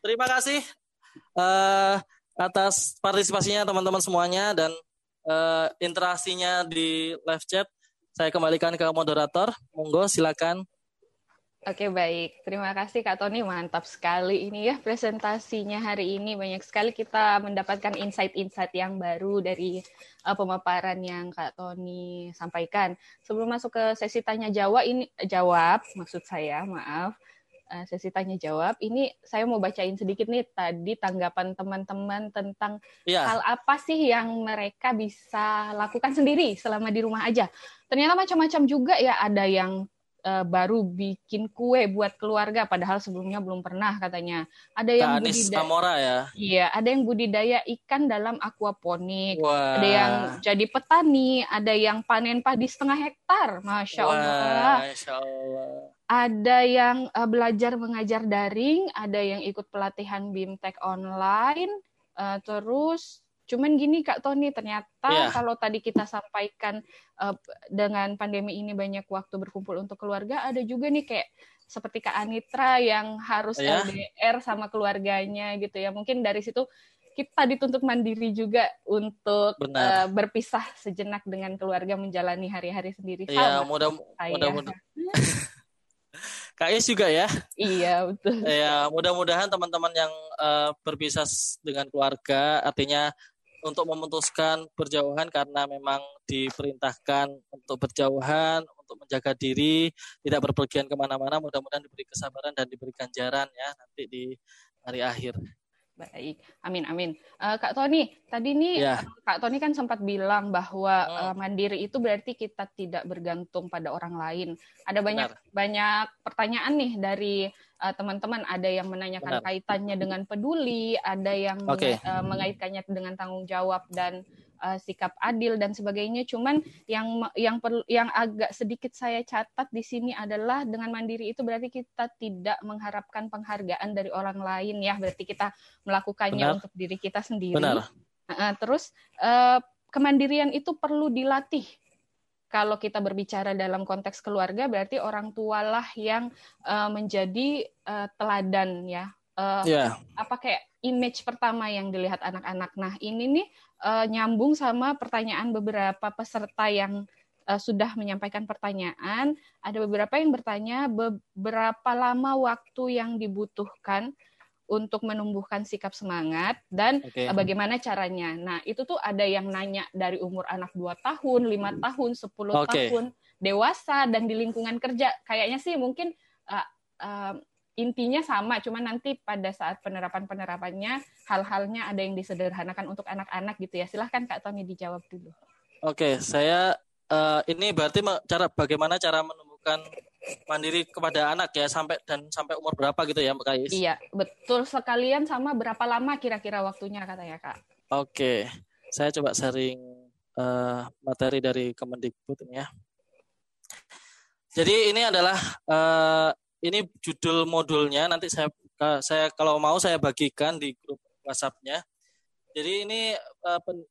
Terima kasih uh, atas partisipasinya teman-teman semuanya dan uh, interaksinya di live chat. Saya kembalikan ke moderator. Monggo silakan. Oke baik, terima kasih Kak Tony, mantap sekali ini ya presentasinya hari ini banyak sekali kita mendapatkan insight-insight yang baru dari uh, pemaparan yang Kak Tony sampaikan. Sebelum masuk ke sesi tanya jawab ini jawab maksud saya maaf uh, sesi tanya jawab ini saya mau bacain sedikit nih tadi tanggapan teman-teman tentang yeah. hal apa sih yang mereka bisa lakukan sendiri selama di rumah aja. Ternyata macam-macam juga ya ada yang uh, baru bikin kue buat keluarga padahal sebelumnya belum pernah katanya. Ada yang budidaya ya. Iya, ada yang budidaya ikan dalam aquaponik. Wah. Ada yang jadi petani, ada yang panen padi setengah hektar. Masya Wah, Allah. Masya Allah. Ada yang uh, belajar mengajar daring, ada yang ikut pelatihan BIMTEK online, uh, terus Cuman gini Kak Tony, ternyata yeah. kalau tadi kita sampaikan uh, dengan pandemi ini banyak waktu berkumpul untuk keluarga, ada juga nih kayak seperti Kak Anitra yang harus yeah. LDR sama keluarganya gitu ya. Mungkin dari situ kita dituntut mandiri juga untuk uh, berpisah sejenak dengan keluarga menjalani hari-hari sendiri. Iya, mudah mudah Kak Is juga ya. Iya betul. Ya mudah-mudahan teman-teman yang uh, berpisah dengan keluarga, artinya untuk memutuskan berjauhan karena memang diperintahkan untuk berjauhan, untuk menjaga diri, tidak berpergian ke mana-mana. Mudah-mudahan diberi kesabaran dan diberi ganjaran ya nanti di hari akhir. Baik, amin amin. Uh, Kak Tony, tadi nih ya. Kak Tony kan sempat bilang bahwa hmm. uh, mandiri itu berarti kita tidak bergantung pada orang lain. Ada banyak Benar. banyak pertanyaan nih dari uh, teman-teman ada yang menanyakan Benar. kaitannya dengan peduli, ada yang okay. uh, mengaitkannya dengan tanggung jawab dan uh, sikap adil dan sebagainya. Cuman yang yang perlu yang agak sedikit saya catat di sini adalah dengan mandiri itu berarti kita tidak mengharapkan penghargaan dari orang lain ya. Berarti kita melakukannya Benar. untuk diri kita sendiri. Benar. Uh, terus uh, kemandirian itu perlu dilatih kalau kita berbicara dalam konteks keluarga berarti orang tualah yang uh, menjadi uh, teladan ya. Uh, yeah. Apa kayak image pertama yang dilihat anak-anak. Nah ini nih uh, nyambung sama pertanyaan beberapa peserta yang uh, sudah menyampaikan pertanyaan. Ada beberapa yang bertanya beberapa lama waktu yang dibutuhkan untuk menumbuhkan sikap semangat dan okay. bagaimana caranya. Nah, itu tuh ada yang nanya dari umur anak 2 tahun, lima tahun, 10 okay. tahun, dewasa dan di lingkungan kerja. Kayaknya sih mungkin uh, uh, intinya sama, cuma nanti pada saat penerapan-penerapannya hal-halnya ada yang disederhanakan untuk anak-anak gitu ya. Silahkan Kak Tony dijawab dulu. Oke, okay, saya uh, ini berarti cara bagaimana cara menumbuhkan mandiri kepada anak ya sampai dan sampai umur berapa gitu ya Mbak Kais? Iya, betul sekalian sama berapa lama kira-kira waktunya katanya Kak. Oke. Saya coba sharing uh, materi dari Kemendikbud ini ya. Jadi ini adalah uh, ini judul modulnya nanti saya saya kalau mau saya bagikan di grup WhatsApp-nya. Jadi ini uh, pen,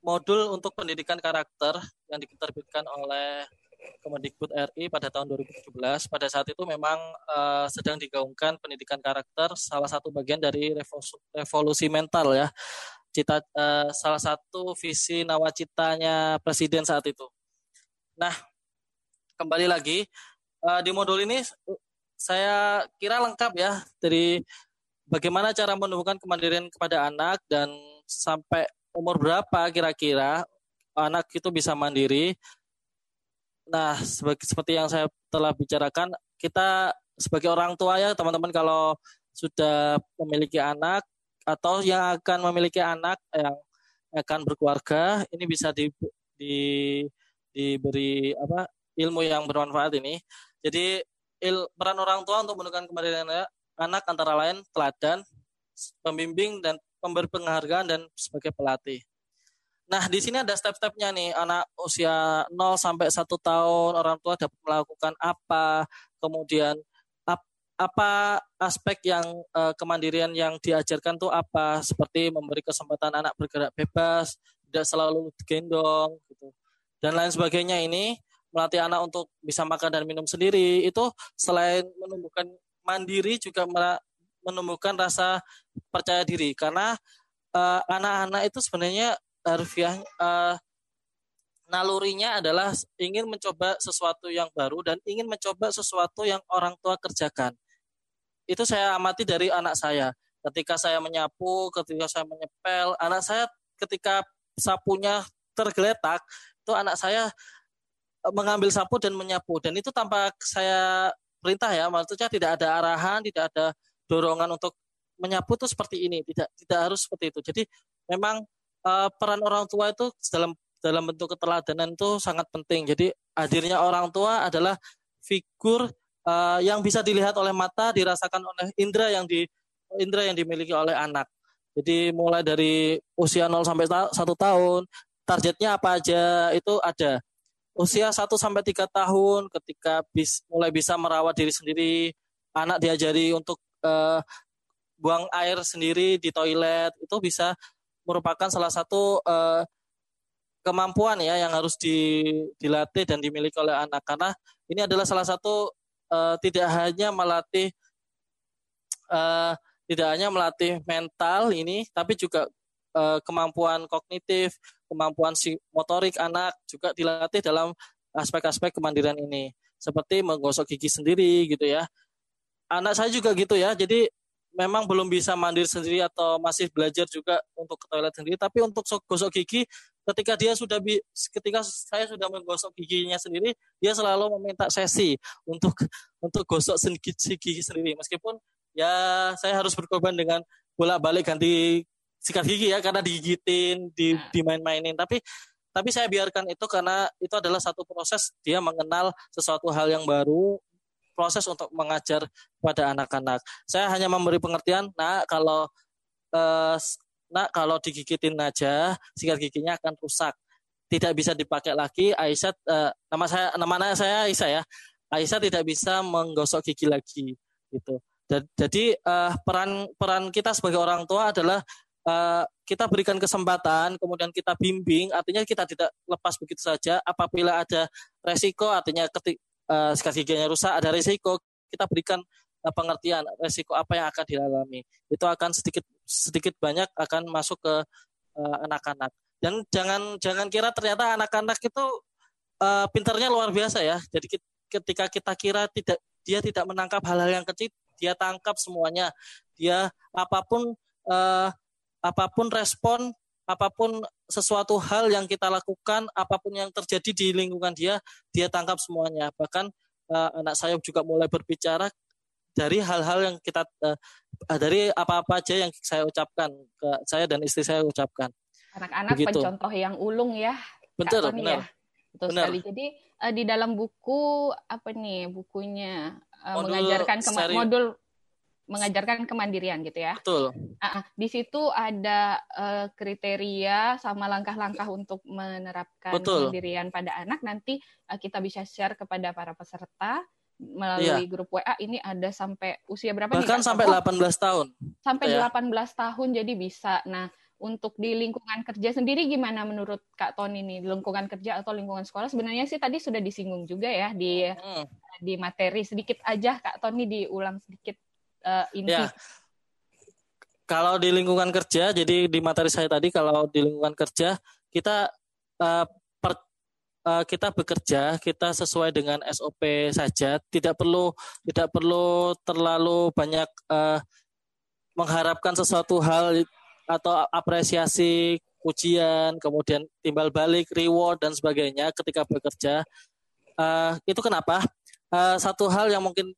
modul untuk pendidikan karakter yang diterbitkan oleh Kemendikbud RI pada tahun 2017. Pada saat itu memang uh, sedang digaungkan pendidikan karakter, salah satu bagian dari revolusi, revolusi mental ya. Cita uh, salah satu visi nawacitanya presiden saat itu. Nah, kembali lagi uh, di modul ini saya kira lengkap ya dari bagaimana cara menumbuhkan kemandirian kepada anak dan sampai umur berapa kira-kira anak itu bisa mandiri. Nah, seperti yang saya telah bicarakan, kita sebagai orang tua ya teman-teman kalau sudah memiliki anak atau yang akan memiliki anak yang akan berkeluarga, ini bisa di, di diberi apa ilmu yang bermanfaat ini. Jadi il, peran orang tua untuk menentukan kemandirian anak antara lain teladan, pembimbing dan pemberi penghargaan dan sebagai pelatih. Nah, di sini ada step-stepnya nih. Anak usia 0 sampai 1 tahun orang tua dapat melakukan apa, kemudian ap, apa aspek yang uh, kemandirian yang diajarkan tuh apa, seperti memberi kesempatan anak bergerak bebas, tidak selalu digendong gitu. Dan lain sebagainya ini melatih anak untuk bisa makan dan minum sendiri itu selain menumbuhkan mandiri juga menumbuhkan rasa percaya diri karena uh, anak-anak itu sebenarnya harfiah uh, nalurinya adalah ingin mencoba sesuatu yang baru dan ingin mencoba sesuatu yang orang tua kerjakan. Itu saya amati dari anak saya. Ketika saya menyapu, ketika saya menyepel, anak saya ketika sapunya tergeletak, itu anak saya mengambil sapu dan menyapu dan itu tanpa saya perintah ya maksudnya tidak ada arahan tidak ada dorongan untuk menyapu itu seperti ini tidak tidak harus seperti itu jadi memang uh, peran orang tua itu dalam dalam bentuk keteladanan itu sangat penting. Jadi hadirnya orang tua adalah figur uh, yang bisa dilihat oleh mata dirasakan oleh indera yang di indera yang dimiliki oleh anak. Jadi mulai dari usia 0 sampai 1 tahun targetnya apa aja itu ada. Usia 1 sampai 3 tahun ketika bis, mulai bisa merawat diri sendiri, anak diajari untuk uh, buang air sendiri di toilet itu bisa merupakan salah satu uh, kemampuan ya yang harus di, dilatih dan dimiliki oleh anak. Karena ini adalah salah satu uh, tidak hanya melatih uh, tidak hanya melatih mental ini tapi juga uh, kemampuan kognitif kemampuan motorik anak juga dilatih dalam aspek-aspek kemandirian ini. Seperti menggosok gigi sendiri gitu ya. Anak saya juga gitu ya. Jadi memang belum bisa mandiri sendiri atau masih belajar juga untuk ke toilet sendiri tapi untuk gosok gigi ketika dia sudah bi ketika saya sudah menggosok giginya sendiri dia selalu meminta sesi untuk untuk gosok sedikit gigi sendiri meskipun ya saya harus berkorban dengan bolak-balik ganti sikat gigi ya karena digigitin, di nah. dimain-mainin. Tapi tapi saya biarkan itu karena itu adalah satu proses dia mengenal sesuatu hal yang baru, proses untuk mengajar pada anak-anak. Saya hanya memberi pengertian, nah kalau eh, nah kalau digigitin aja sikat giginya akan rusak. Tidak bisa dipakai lagi. Aisyah eh, nama saya nama saya Aisyah ya. Aisyah tidak bisa menggosok gigi lagi gitu. Jadi uh, peran peran kita sebagai orang tua adalah uh, kita berikan kesempatan, kemudian kita bimbing, artinya kita tidak lepas begitu saja. Apabila ada resiko, artinya ketik uh, sikat giginya rusak, ada resiko, kita berikan uh, pengertian resiko apa yang akan dialami. Itu akan sedikit sedikit banyak akan masuk ke anak-anak. Uh, Dan jangan jangan kira ternyata anak-anak itu uh, pinternya luar biasa ya. Jadi ketika kita kira tidak dia tidak menangkap hal-hal yang kecil, dia tangkap semuanya. Dia apa pun uh, apa pun respon, apa pun sesuatu hal yang kita lakukan, apa pun yang terjadi di lingkungan dia, dia tangkap semuanya. Bahkan uh, anak saya juga mulai berbicara dari hal-hal yang kita uh, dari apa-apa aja yang saya ucapkan ke saya dan istri saya ucapkan. Anak-anak pencontoh yang ulung ya. Betul, benar. Ya? Betul benar. sekali. Jadi uh, di dalam buku apa nih bukunya uh, mengajarkan ke modul mengajarkan kemandirian gitu ya. Betul. Uh, di situ ada uh, kriteria sama langkah-langkah untuk menerapkan Betul. kemandirian pada anak. Nanti uh, kita bisa share kepada para peserta melalui iya. grup WA. Ini ada sampai usia berapa Bahkan nih? Bahkan sampai 18 tahun. Sampai ya. 18 tahun jadi bisa. Nah, untuk di lingkungan kerja sendiri gimana menurut Kak Tony ini lingkungan kerja atau lingkungan sekolah sebenarnya sih tadi sudah disinggung juga ya di hmm. di materi sedikit aja Kak Tony diulang sedikit uh, inti. Ya. Kalau di lingkungan kerja, jadi di materi saya tadi kalau di lingkungan kerja kita uh, per, uh, kita bekerja kita sesuai dengan SOP saja tidak perlu tidak perlu terlalu banyak uh, mengharapkan sesuatu hal atau apresiasi ujian kemudian timbal balik reward dan sebagainya ketika bekerja uh, itu kenapa uh, satu hal yang mungkin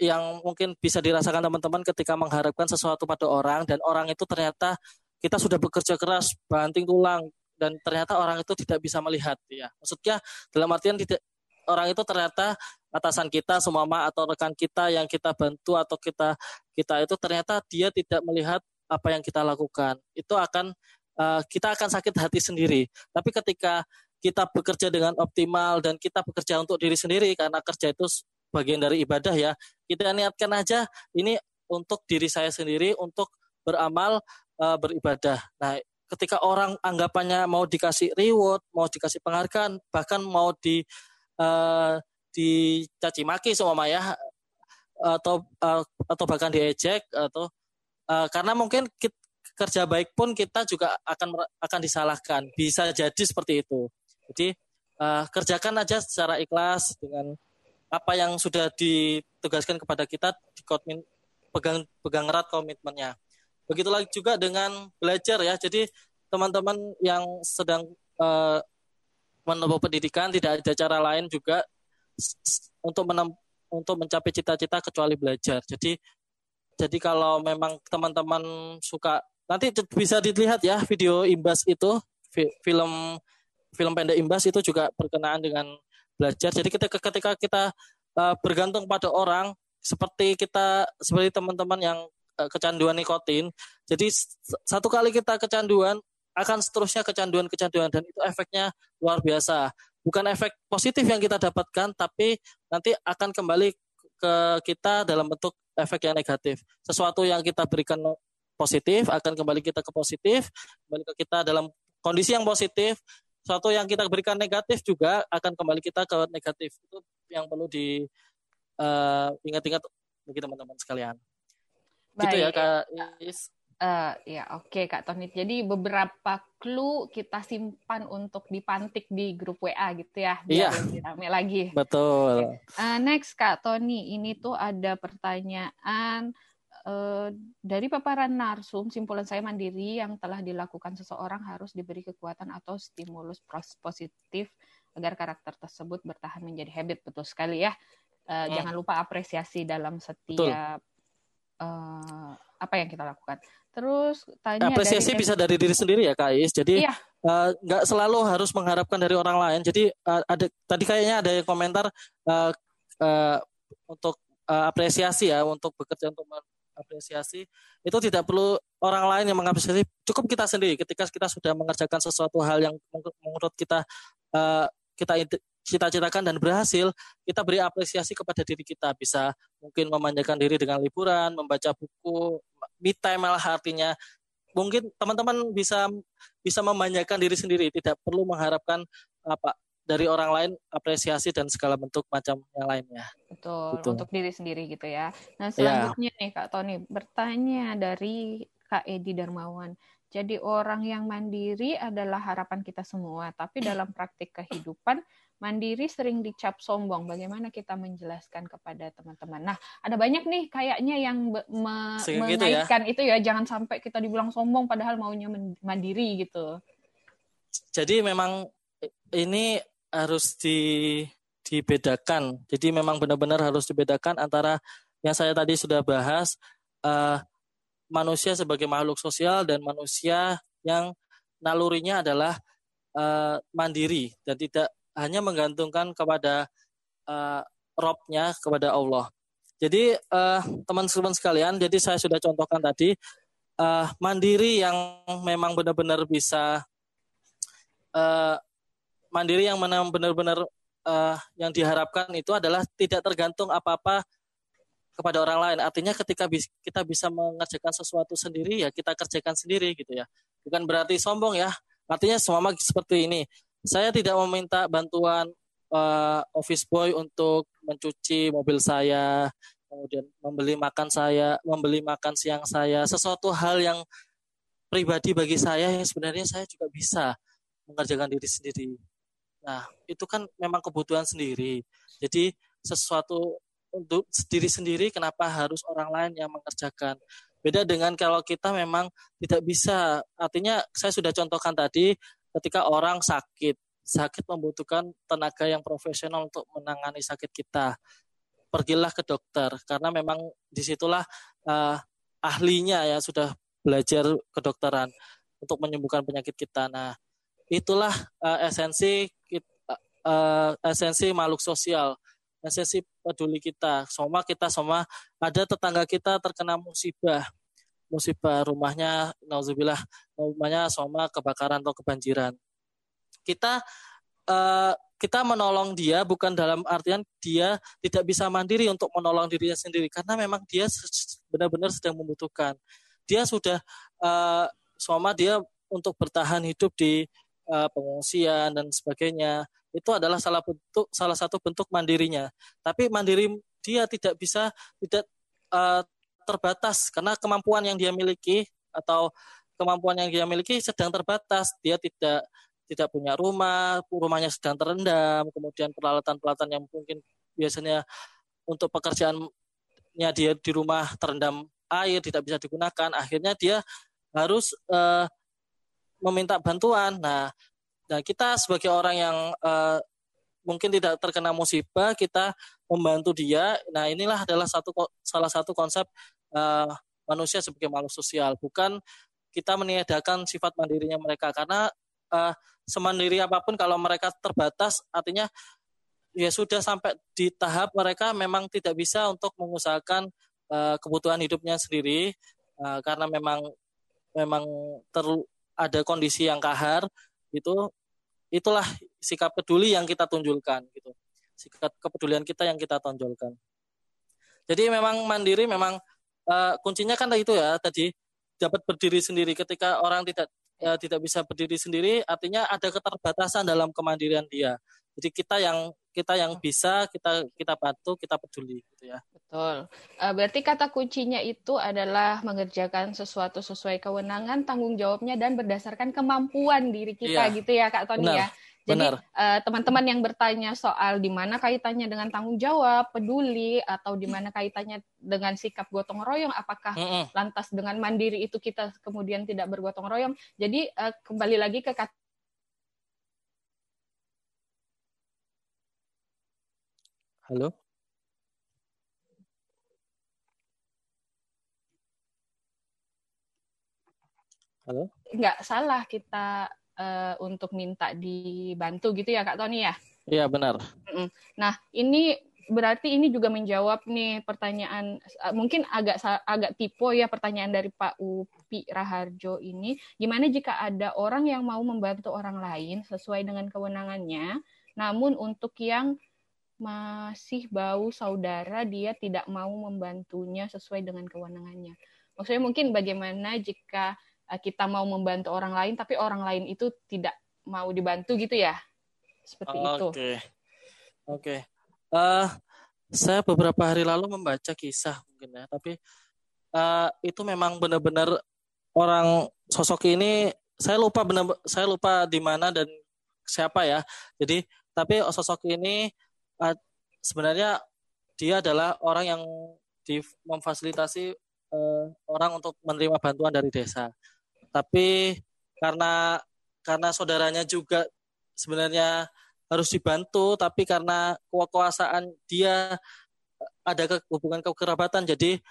yang mungkin bisa dirasakan teman-teman ketika mengharapkan sesuatu pada orang dan orang itu ternyata kita sudah bekerja keras banting tulang dan ternyata orang itu tidak bisa melihat ya. Maksudnya dalam artian tidak orang itu ternyata atasan kita semama atau rekan kita yang kita bantu atau kita kita itu ternyata dia tidak melihat apa yang kita lakukan. Itu akan uh, kita akan sakit hati sendiri. Tapi ketika kita bekerja dengan optimal dan kita bekerja untuk diri sendiri karena kerja itu bagian dari ibadah ya kita niatkan aja ini untuk diri saya sendiri untuk beramal uh, beribadah. Nah ketika orang anggapannya mau dikasih reward, mau dikasih penghargaan, bahkan mau di uh, dicaci maki sama ya atau uh, atau bahkan diejek atau uh, karena mungkin kita, kerja baik pun kita juga akan akan disalahkan. Bisa jadi seperti itu. Jadi uh, kerjakan aja secara ikhlas dengan apa yang sudah ditugaskan kepada kita di pegang pegang erat komitmennya Begitulah juga dengan belajar ya. Jadi teman-teman yang sedang uh, menempuh pendidikan tidak ada cara lain juga untuk menem untuk mencapai cita-cita kecuali belajar. Jadi jadi kalau memang teman-teman suka nanti bisa dilihat ya video imbas itu film film pendek imbas itu juga berkenaan dengan belajar. Jadi ketika ketika kita uh, bergantung pada orang seperti kita seperti teman-teman yang Eh, kecanduan nikotin. Jadi satu kali kita kecanduan akan seterusnya kecanduan-kecanduan dan itu efeknya luar biasa. Bukan efek positif yang kita dapatkan tapi nanti akan kembali ke kita dalam bentuk efek yang negatif. Sesuatu yang kita berikan positif akan kembali kita ke positif, kembali ke kita dalam kondisi yang positif. Sesuatu yang kita berikan negatif juga akan kembali kita ke negatif. Itu yang perlu diingat-ingat uh, bagi teman-teman sekalian. Baik. Gitu ya Kak Is. Uh, ya oke okay, Kak Tonit. Jadi beberapa clue kita simpan untuk dipantik di grup WA gitu ya. Biar iya. lebih rame lagi. Betul. Uh, next Kak Tony, ini tuh ada pertanyaan dari paparan narsum. Simpulan saya mandiri yang telah dilakukan seseorang harus diberi kekuatan atau stimulus positif agar karakter tersebut bertahan menjadi habit. Betul sekali ya. Uh, hmm. Jangan lupa apresiasi dalam setiap Betul uh, apa yang kita lakukan. Terus tanya apresiasi dari, bisa dari diri sendiri ya Kak Is. Jadi iya. uh, selalu harus mengharapkan dari orang lain. Jadi uh, ada tadi kayaknya ada yang komentar uh, uh, untuk uh, apresiasi ya untuk bekerja untuk apresiasi. Itu tidak perlu orang lain yang mengapresiasi. Cukup kita sendiri ketika kita sudah mengerjakan sesuatu hal yang menurut kita uh, kita cita-citakan dan berhasil, kita beri apresiasi kepada diri kita. Bisa mungkin memanjakan diri dengan liburan, membaca buku, me time malah artinya. Mungkin teman-teman bisa bisa memanjakan diri sendiri, tidak perlu mengharapkan apa dari orang lain apresiasi dan segala bentuk macam yang lainnya. Betul, gitu. untuk diri sendiri gitu ya. Nah, ya. selanjutnya ya. nih Kak Tony, bertanya dari Kak Edi Darmawan. Jadi orang yang mandiri adalah harapan kita semua, tapi dalam praktik kehidupan mandiri sering dicap sombong. Bagaimana kita menjelaskan kepada teman-teman? Nah, ada banyak nih kayaknya yang me gitu ya? mengaitkan ya? itu ya, jangan sampai kita dibilang sombong padahal maunya mandiri gitu. Jadi memang ini harus di dibedakan. Jadi memang benar-benar harus dibedakan antara yang saya tadi sudah bahas uh, manusia sebagai makhluk sosial dan manusia yang nalurinya adalah uh, mandiri dan tidak hanya menggantungkan kepada uh, robnya kepada Allah. Jadi uh, teman-teman sekalian, jadi saya sudah contohkan tadi uh, mandiri yang memang benar-benar bisa uh, mandiri yang benar-benar uh, yang diharapkan itu adalah tidak tergantung apa-apa kepada orang lain. Artinya ketika kita bisa mengerjakan sesuatu sendiri ya kita kerjakan sendiri gitu ya. Bukan berarti sombong ya. Artinya semua seperti ini saya tidak meminta bantuan uh, office boy untuk mencuci mobil saya, kemudian membeli makan saya, membeli makan siang saya, sesuatu hal yang pribadi bagi saya yang sebenarnya saya juga bisa mengerjakan diri sendiri. Nah, itu kan memang kebutuhan sendiri. Jadi sesuatu untuk diri sendiri kenapa harus orang lain yang mengerjakan. Beda dengan kalau kita memang tidak bisa. Artinya saya sudah contohkan tadi ketika orang sakit. Sakit membutuhkan tenaga yang profesional untuk menangani sakit kita. Pergilah ke dokter karena memang di situlah uh, ahlinya ya sudah belajar kedokteran untuk menyembuhkan penyakit kita. Nah, itulah uh, esensi uh, esensi makhluk sosial, esensi peduli kita. Semua kita semua ada tetangga kita terkena musibah, musibah rumahnya, nauzubillah, rumahnya semua kebakaran atau kebanjiran. Kita uh, kita menolong dia bukan dalam artian dia tidak bisa mandiri untuk menolong dirinya sendiri karena memang dia benar-benar sedang membutuhkan. Dia sudah uh, semua dia untuk bertahan hidup di uh, pengungsian dan sebagainya itu adalah salah bentuk salah satu bentuk mandirinya. Tapi mandiri dia tidak bisa tidak uh, terbatas karena kemampuan yang dia miliki atau kemampuan yang dia miliki sedang terbatas. Dia tidak tidak punya rumah, rumahnya sedang terendam, kemudian peralatan-peralatan yang mungkin biasanya untuk pekerjaannya dia di rumah terendam air tidak bisa digunakan. Akhirnya dia harus uh, meminta bantuan. Nah, nah kita sebagai orang yang uh, mungkin tidak terkena musibah, kita membantu dia. Nah, inilah adalah satu salah satu konsep uh, manusia sebagai makhluk sosial, bukan kita meniadakan sifat mandirinya mereka karena uh, semandiri apa pun kalau mereka terbatas artinya ya sudah sampai di tahap mereka memang tidak bisa untuk mengusahakan uh, kebutuhan hidupnya sendiri uh, karena memang memang ter, ada kondisi yang kahar itu itulah sikap peduli yang kita tunjukkan gitu. Sikap kepedulian kita yang kita tonjolkan. Jadi memang mandiri memang uh, kuncinya kan itu ya tadi dapat berdiri sendiri ketika orang tidak uh, tidak bisa berdiri sendiri artinya ada keterbatasan dalam kemandirian dia jadi kita yang kita yang bisa kita kita bantu kita peduli gitu ya betul uh, berarti kata kuncinya itu adalah mengerjakan sesuatu sesuai kewenangan tanggung jawabnya dan berdasarkan kemampuan diri kita iya. gitu ya kak Tony Benar. ya jadi uh, teman-teman yang bertanya soal di mana kaitannya dengan tanggung jawab peduli atau di mana kaitannya dengan sikap gotong royong apakah mm -hmm. lantas dengan mandiri itu kita kemudian tidak bergotong royong jadi uh, kembali lagi ke kata Halo? Halo? Nggak salah kita uh, untuk minta dibantu gitu ya Kak Tony ya? Iya benar. Nah ini berarti ini juga menjawab nih pertanyaan uh, mungkin agak agak tipe ya pertanyaan dari Pak Upi Raharjo ini gimana jika ada orang yang mau membantu orang lain sesuai dengan kewenangannya namun untuk yang masih bau saudara dia tidak mau membantunya sesuai dengan kewenangannya. Maksudnya mungkin bagaimana jika eh, kita mau membantu orang lain tapi orang lain itu tidak mau dibantu gitu ya. Seperti oh, itu. Oke. Okay. Oke. Okay. Uh, eh, saya beberapa hari lalu membaca kisah mungkin ya, tapi uh, itu memang benar-benar orang sosok ini saya lupa benar saya lupa di mana dan siapa ya. Jadi tapi sosok ini uh, sebenarnya dia adalah orang yang di, memfasilitasi uh, orang untuk menerima bantuan dari desa. Tapi karena karena saudaranya juga sebenarnya harus dibantu, tapi karena kekuasaan dia ada ke, hubungan kekerabatan, jadi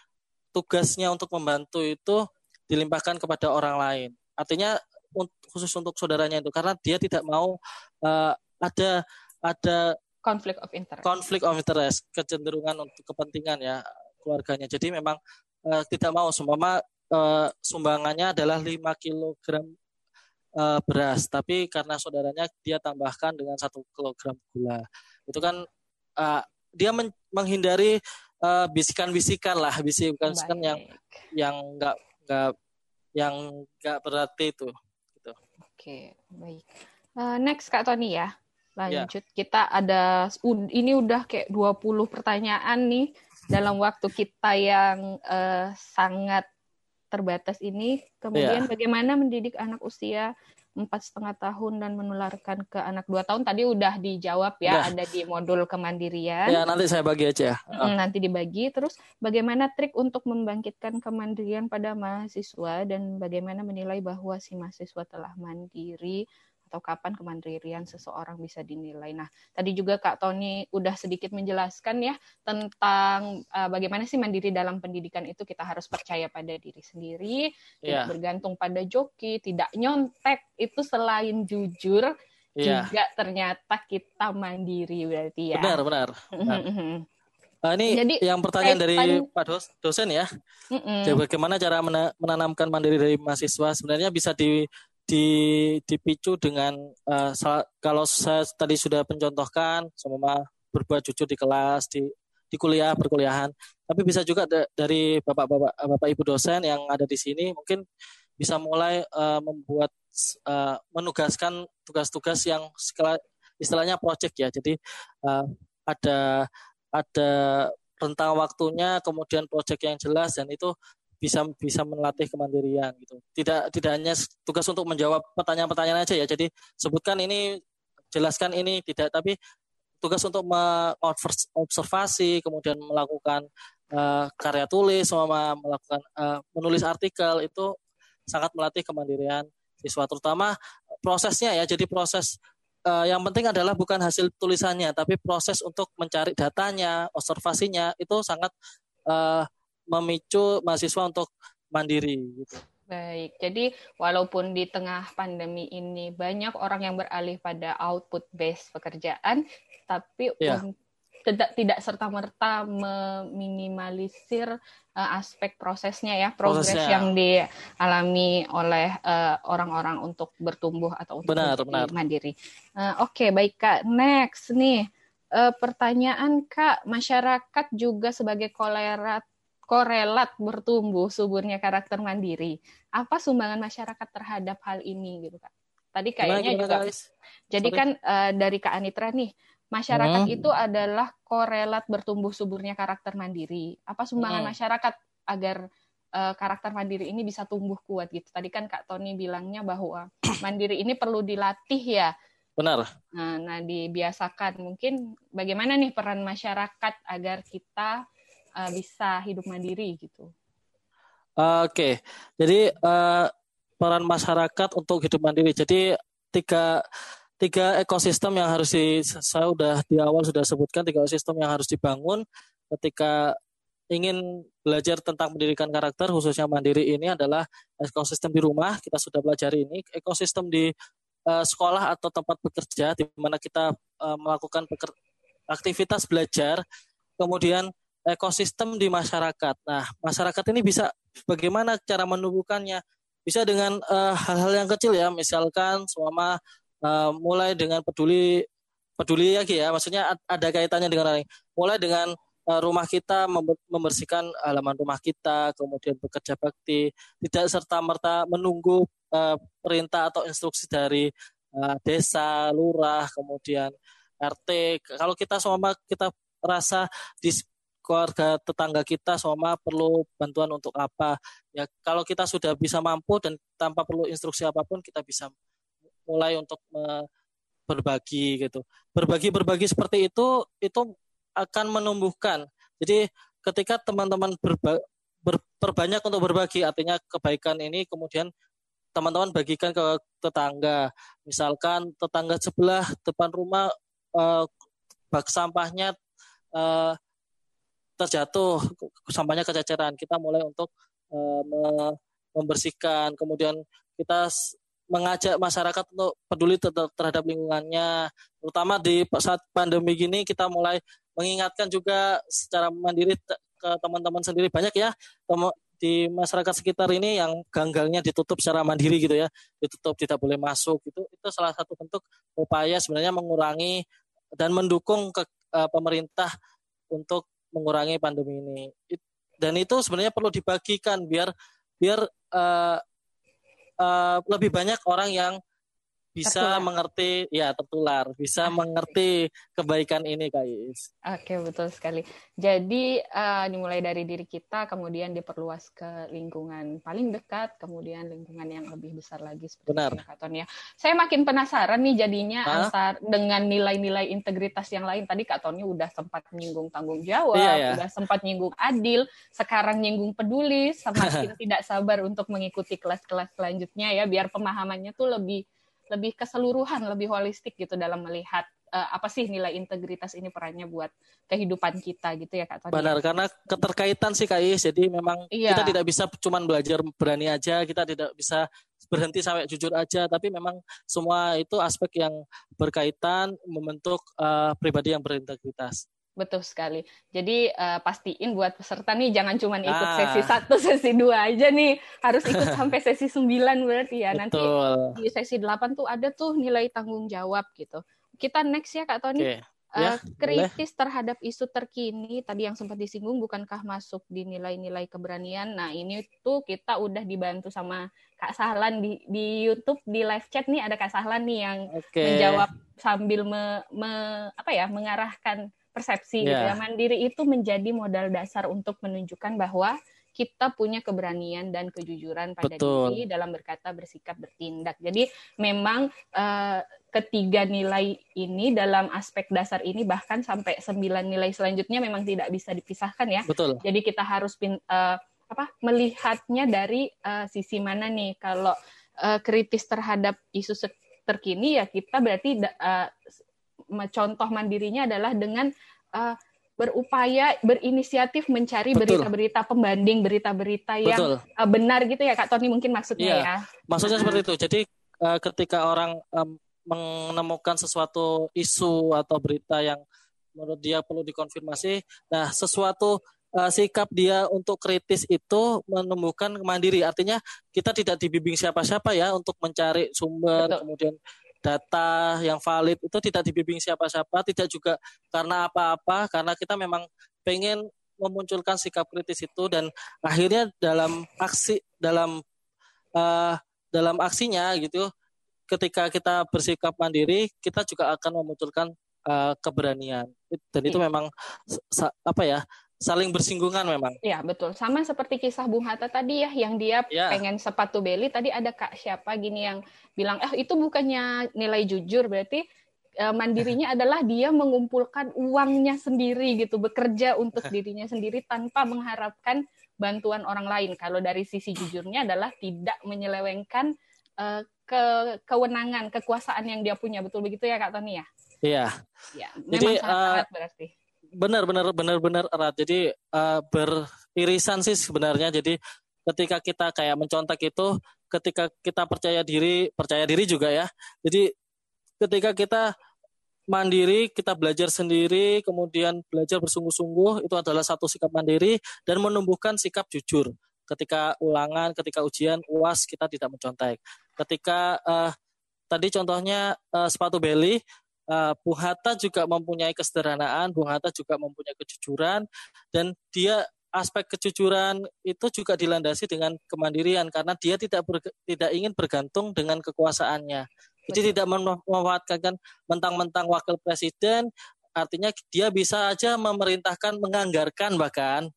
tugasnya untuk membantu itu dilimpahkan kepada orang lain. Artinya khusus untuk saudaranya itu karena dia tidak mau uh, ada ada konflik of interest. Konflik of interest, kecenderungan untuk kepentingan ya keluarganya. Jadi memang uh, tidak mau seumpama uh, sumbangannya adalah 5 kg uh, beras, tapi karena saudaranya dia tambahkan dengan satu kilogram gula. Itu kan uh, dia men menghindari bisikan-bisikan uh, lah, bisikan-bisikan yang yang enggak enggak yang enggak berarti itu gitu. Oke, baik. Uh, next Kak Tony ya. Lanjut, yeah. kita ada ini udah kayak 20 pertanyaan nih dalam waktu kita yang uh, sangat terbatas ini. Kemudian yeah. bagaimana mendidik anak usia empat setengah tahun dan menularkan ke anak dua tahun tadi udah dijawab ya, ya. ada di modul kemandirian. Ya nanti saya bagi aja. Oh. Nanti dibagi. Terus bagaimana trik untuk membangkitkan kemandirian pada mahasiswa dan bagaimana menilai bahwa si mahasiswa telah mandiri atau kapan kemandirian seseorang bisa dinilai. Nah, tadi juga Kak Tony udah sedikit menjelaskan ya tentang uh, bagaimana sih mandiri dalam pendidikan itu kita harus percaya pada diri sendiri, yeah. tidak bergantung pada joki, tidak nyontek. Itu selain jujur yeah. juga ternyata kita mandiri berarti ya. Benar, benar. benar. Uh, ini Jadi, yang pertanyaan dari Pak dos, dosen ya. Mm -mm. Bagaimana cara menanamkan mandiri dari mahasiswa? Sebenarnya bisa di di dipicu dengan uh, kalau saya tadi sudah mencontohkan sama berbuat jujur di kelas di di kuliah perkuliahan. Tapi bisa juga da dari bapak-bapak bapak ibu dosen yang ada di sini mungkin bisa mulai uh, membuat uh, menugaskan tugas-tugas yang istilahnya project ya. Jadi uh, ada ada rentang waktunya kemudian project yang jelas dan itu bisa bisa melatih kemandirian gitu. Tidak tidak hanya tugas untuk menjawab pertanyaan-pertanyaan aja ya. Jadi sebutkan ini, jelaskan ini tidak, tapi tugas untuk mengobservasi, kemudian melakukan uh, karya tulis, sama melakukan uh, menulis artikel itu sangat melatih kemandirian siswa, terutama prosesnya ya. Jadi proses uh, yang penting adalah bukan hasil tulisannya, tapi proses untuk mencari datanya, observasinya itu sangat uh, memicu mahasiswa untuk mandiri gitu. Baik, jadi walaupun di tengah pandemi ini banyak orang yang beralih pada output based pekerjaan, tapi ya. tidak tidak serta merta meminimalisir uh, aspek prosesnya ya, progres prosesnya. yang dialami oleh uh, orang-orang untuk bertumbuh atau untuk benar, benar. mandiri. Uh, Oke, okay, baik kak. Next nih uh, pertanyaan kak, masyarakat juga sebagai kolerat korelat bertumbuh suburnya karakter mandiri. Apa sumbangan masyarakat terhadap hal ini gitu Kak? Tadi kayaknya juga. Guys? Jadi Sorry. kan uh, dari Kak Anitra nih, masyarakat hmm. itu adalah korelat bertumbuh suburnya karakter mandiri. Apa sumbangan hmm. masyarakat agar uh, karakter mandiri ini bisa tumbuh kuat gitu. Tadi kan Kak Tony bilangnya bahwa mandiri ini perlu dilatih ya. Benar. Nah, nah dibiasakan. Mungkin bagaimana nih peran masyarakat agar kita uh, bisa hidup mandiri gitu. Uh, Oke, okay. jadi uh, peran masyarakat untuk hidup mandiri. Jadi tiga tiga ekosistem yang harus di saya sudah di awal sudah sebutkan tiga ekosistem yang harus dibangun ketika ingin belajar tentang pendidikan karakter khususnya mandiri ini adalah ekosistem di rumah kita sudah belajar ini ekosistem di uh, sekolah atau tempat bekerja di mana kita uh, melakukan aktivitas belajar kemudian ekosistem di masyarakat. Nah, masyarakat ini bisa bagaimana cara menumbuhkannya? Bisa dengan eh, hal-hal uh, yang kecil ya, misalkan selama uh, mulai dengan peduli peduli lagi ya, maksudnya ada kaitannya dengan lain. Mulai dengan uh, rumah kita membersihkan halaman rumah kita, kemudian bekerja bakti, tidak serta merta menunggu uh, perintah atau instruksi dari uh, desa, lurah, kemudian RT. Kalau kita selama kita rasa di keluarga tetangga kita sama perlu bantuan untuk apa. Ya kalau kita sudah bisa mampu dan tanpa perlu instruksi apa pun kita bisa mulai untuk berbagi gitu. Berbagi berbagi seperti itu itu akan menumbuhkan. Jadi ketika teman-teman berba, ber, berbanyak untuk berbagi artinya kebaikan ini kemudian teman-teman bagikan ke tetangga. Misalkan tetangga sebelah depan rumah eh, bak sampahnya eh, terjatuh sampahnya kececeran. Kita mulai untuk uh, membersihkan. Kemudian kita mengajak masyarakat untuk peduli terhadap lingkungannya. Terutama di saat pandemi gini kita mulai mengingatkan juga secara mandiri ke teman-teman sendiri. Banyak ya di masyarakat sekitar ini yang ganggalnya ditutup secara mandiri gitu ya. Ditutup tidak boleh masuk itu itu salah satu bentuk upaya sebenarnya mengurangi dan mendukung ke uh, pemerintah untuk mengurangi pandemi ini. Dan itu sebenarnya perlu dibagikan biar biar uh, uh, lebih banyak orang yang bisa tertular. mengerti ya tertular, bisa ah, mengerti kebaikan ini Kak Is. Oke, betul sekali. Jadi uh, dimulai dari diri kita kemudian diperluas ke lingkungan paling dekat, kemudian lingkungan yang lebih besar lagi seperti Benar. Kak Tony ya. Saya makin penasaran nih jadinya Hah? antar dengan nilai-nilai integritas yang lain. Tadi Kak Tony udah sempat menyinggung tanggung jawab, iya, iya. udah sempat nyinggung adil, sekarang nyinggung peduli, semakin tidak sabar untuk mengikuti kelas-kelas selanjutnya ya biar pemahamannya tuh lebih lebih keseluruhan, lebih holistik gitu dalam melihat uh, apa sih nilai integritas ini perannya buat kehidupan kita gitu ya Kak Tony. Benar, karena keterkaitan sih Kak Is, jadi memang iya. kita tidak bisa cuma belajar berani aja, kita tidak bisa berhenti sampai jujur aja, tapi memang semua itu aspek yang berkaitan membentuk uh, pribadi yang berintegritas. Betul sekali. Jadi uh, pastiin buat peserta nih jangan cuma ikut ah. sesi satu, sesi dua aja nih. Harus ikut sampai sesi sembilan berarti ya. Nanti di sesi delapan tuh ada tuh nilai tanggung jawab gitu. Kita next ya Kak Tony. Okay. Uh, ya, kritis boleh. terhadap isu terkini tadi yang sempat disinggung bukankah masuk di nilai-nilai keberanian? Nah ini tuh kita udah dibantu sama Kak Sahlan di di YouTube di live chat nih ada Kak Sahlan nih yang okay. menjawab sambil me, me, apa ya mengarahkan persepsi yeah. gitu ya. Mandiri itu menjadi modal dasar untuk menunjukkan bahwa kita punya keberanian dan kejujuran pada Betul. diri dalam berkata, bersikap, bertindak. Jadi memang uh, ketiga nilai ini dalam aspek dasar ini bahkan sampai sembilan nilai selanjutnya memang tidak bisa dipisahkan ya. Betul. Jadi kita harus pin, uh, apa melihatnya dari uh, sisi mana nih. Kalau uh, kritis terhadap isu terkini ya kita berarti uh, contoh mandirinya adalah dengan uh, berupaya berinisiatif mencari berita-berita pembanding berita-berita yang uh, benar gitu ya Kak Tony mungkin maksudnya iya. ya. Maksudnya seperti itu. Jadi uh, ketika orang um, menemukan sesuatu isu atau berita yang menurut dia perlu dikonfirmasi, nah sesuatu uh, sikap dia untuk kritis itu menemukan mandiri. Artinya kita tidak dibimbing siapa-siapa ya untuk mencari sumber, Betul. kemudian data yang valid itu tidak dibimbing siapa-siapa, tidak juga karena apa-apa, karena kita memang pengen memunculkan sikap kritis itu dan akhirnya dalam aksi dalam uh, dalam aksinya gitu ketika kita bersikap mandiri kita juga akan memunculkan uh, keberanian dan itu iya. memang apa ya saling bersinggungan memang. Iya betul. Sama seperti kisah Bung Hatta tadi ya, yang dia ya. pengen sepatu beli. Tadi ada kak siapa gini yang bilang, eh itu bukannya nilai jujur, berarti eh, mandirinya adalah dia mengumpulkan uangnya sendiri gitu, bekerja untuk dirinya sendiri tanpa mengharapkan bantuan orang lain. Kalau dari sisi jujurnya adalah tidak menyelewengkan uh, ke kewenangan, kekuasaan yang dia punya. Betul begitu ya Kak Tony ya? Iya. Ya, memang Jadi, sangat uh, berarti benar benar benar benar erat. Jadi uh, beririsan sih sebenarnya. Jadi ketika kita kayak mencontek itu, ketika kita percaya diri, percaya diri juga ya. Jadi ketika kita mandiri, kita belajar sendiri, kemudian belajar bersungguh-sungguh, itu adalah satu sikap mandiri dan menumbuhkan sikap jujur. Ketika ulangan, ketika ujian, uas kita tidak mencontek. Ketika uh, tadi contohnya uh, sepatu belly, uh, Bung Hatta juga mempunyai kesederhanaan, Bung Hatta juga mempunyai kejujuran, dan dia aspek kejujuran itu juga dilandasi dengan kemandirian karena dia tidak ber, tidak ingin bergantung dengan kekuasaannya. Jadi Betul. tidak memanfaatkan mentang-mentang wakil presiden, artinya dia bisa aja memerintahkan menganggarkan bahkan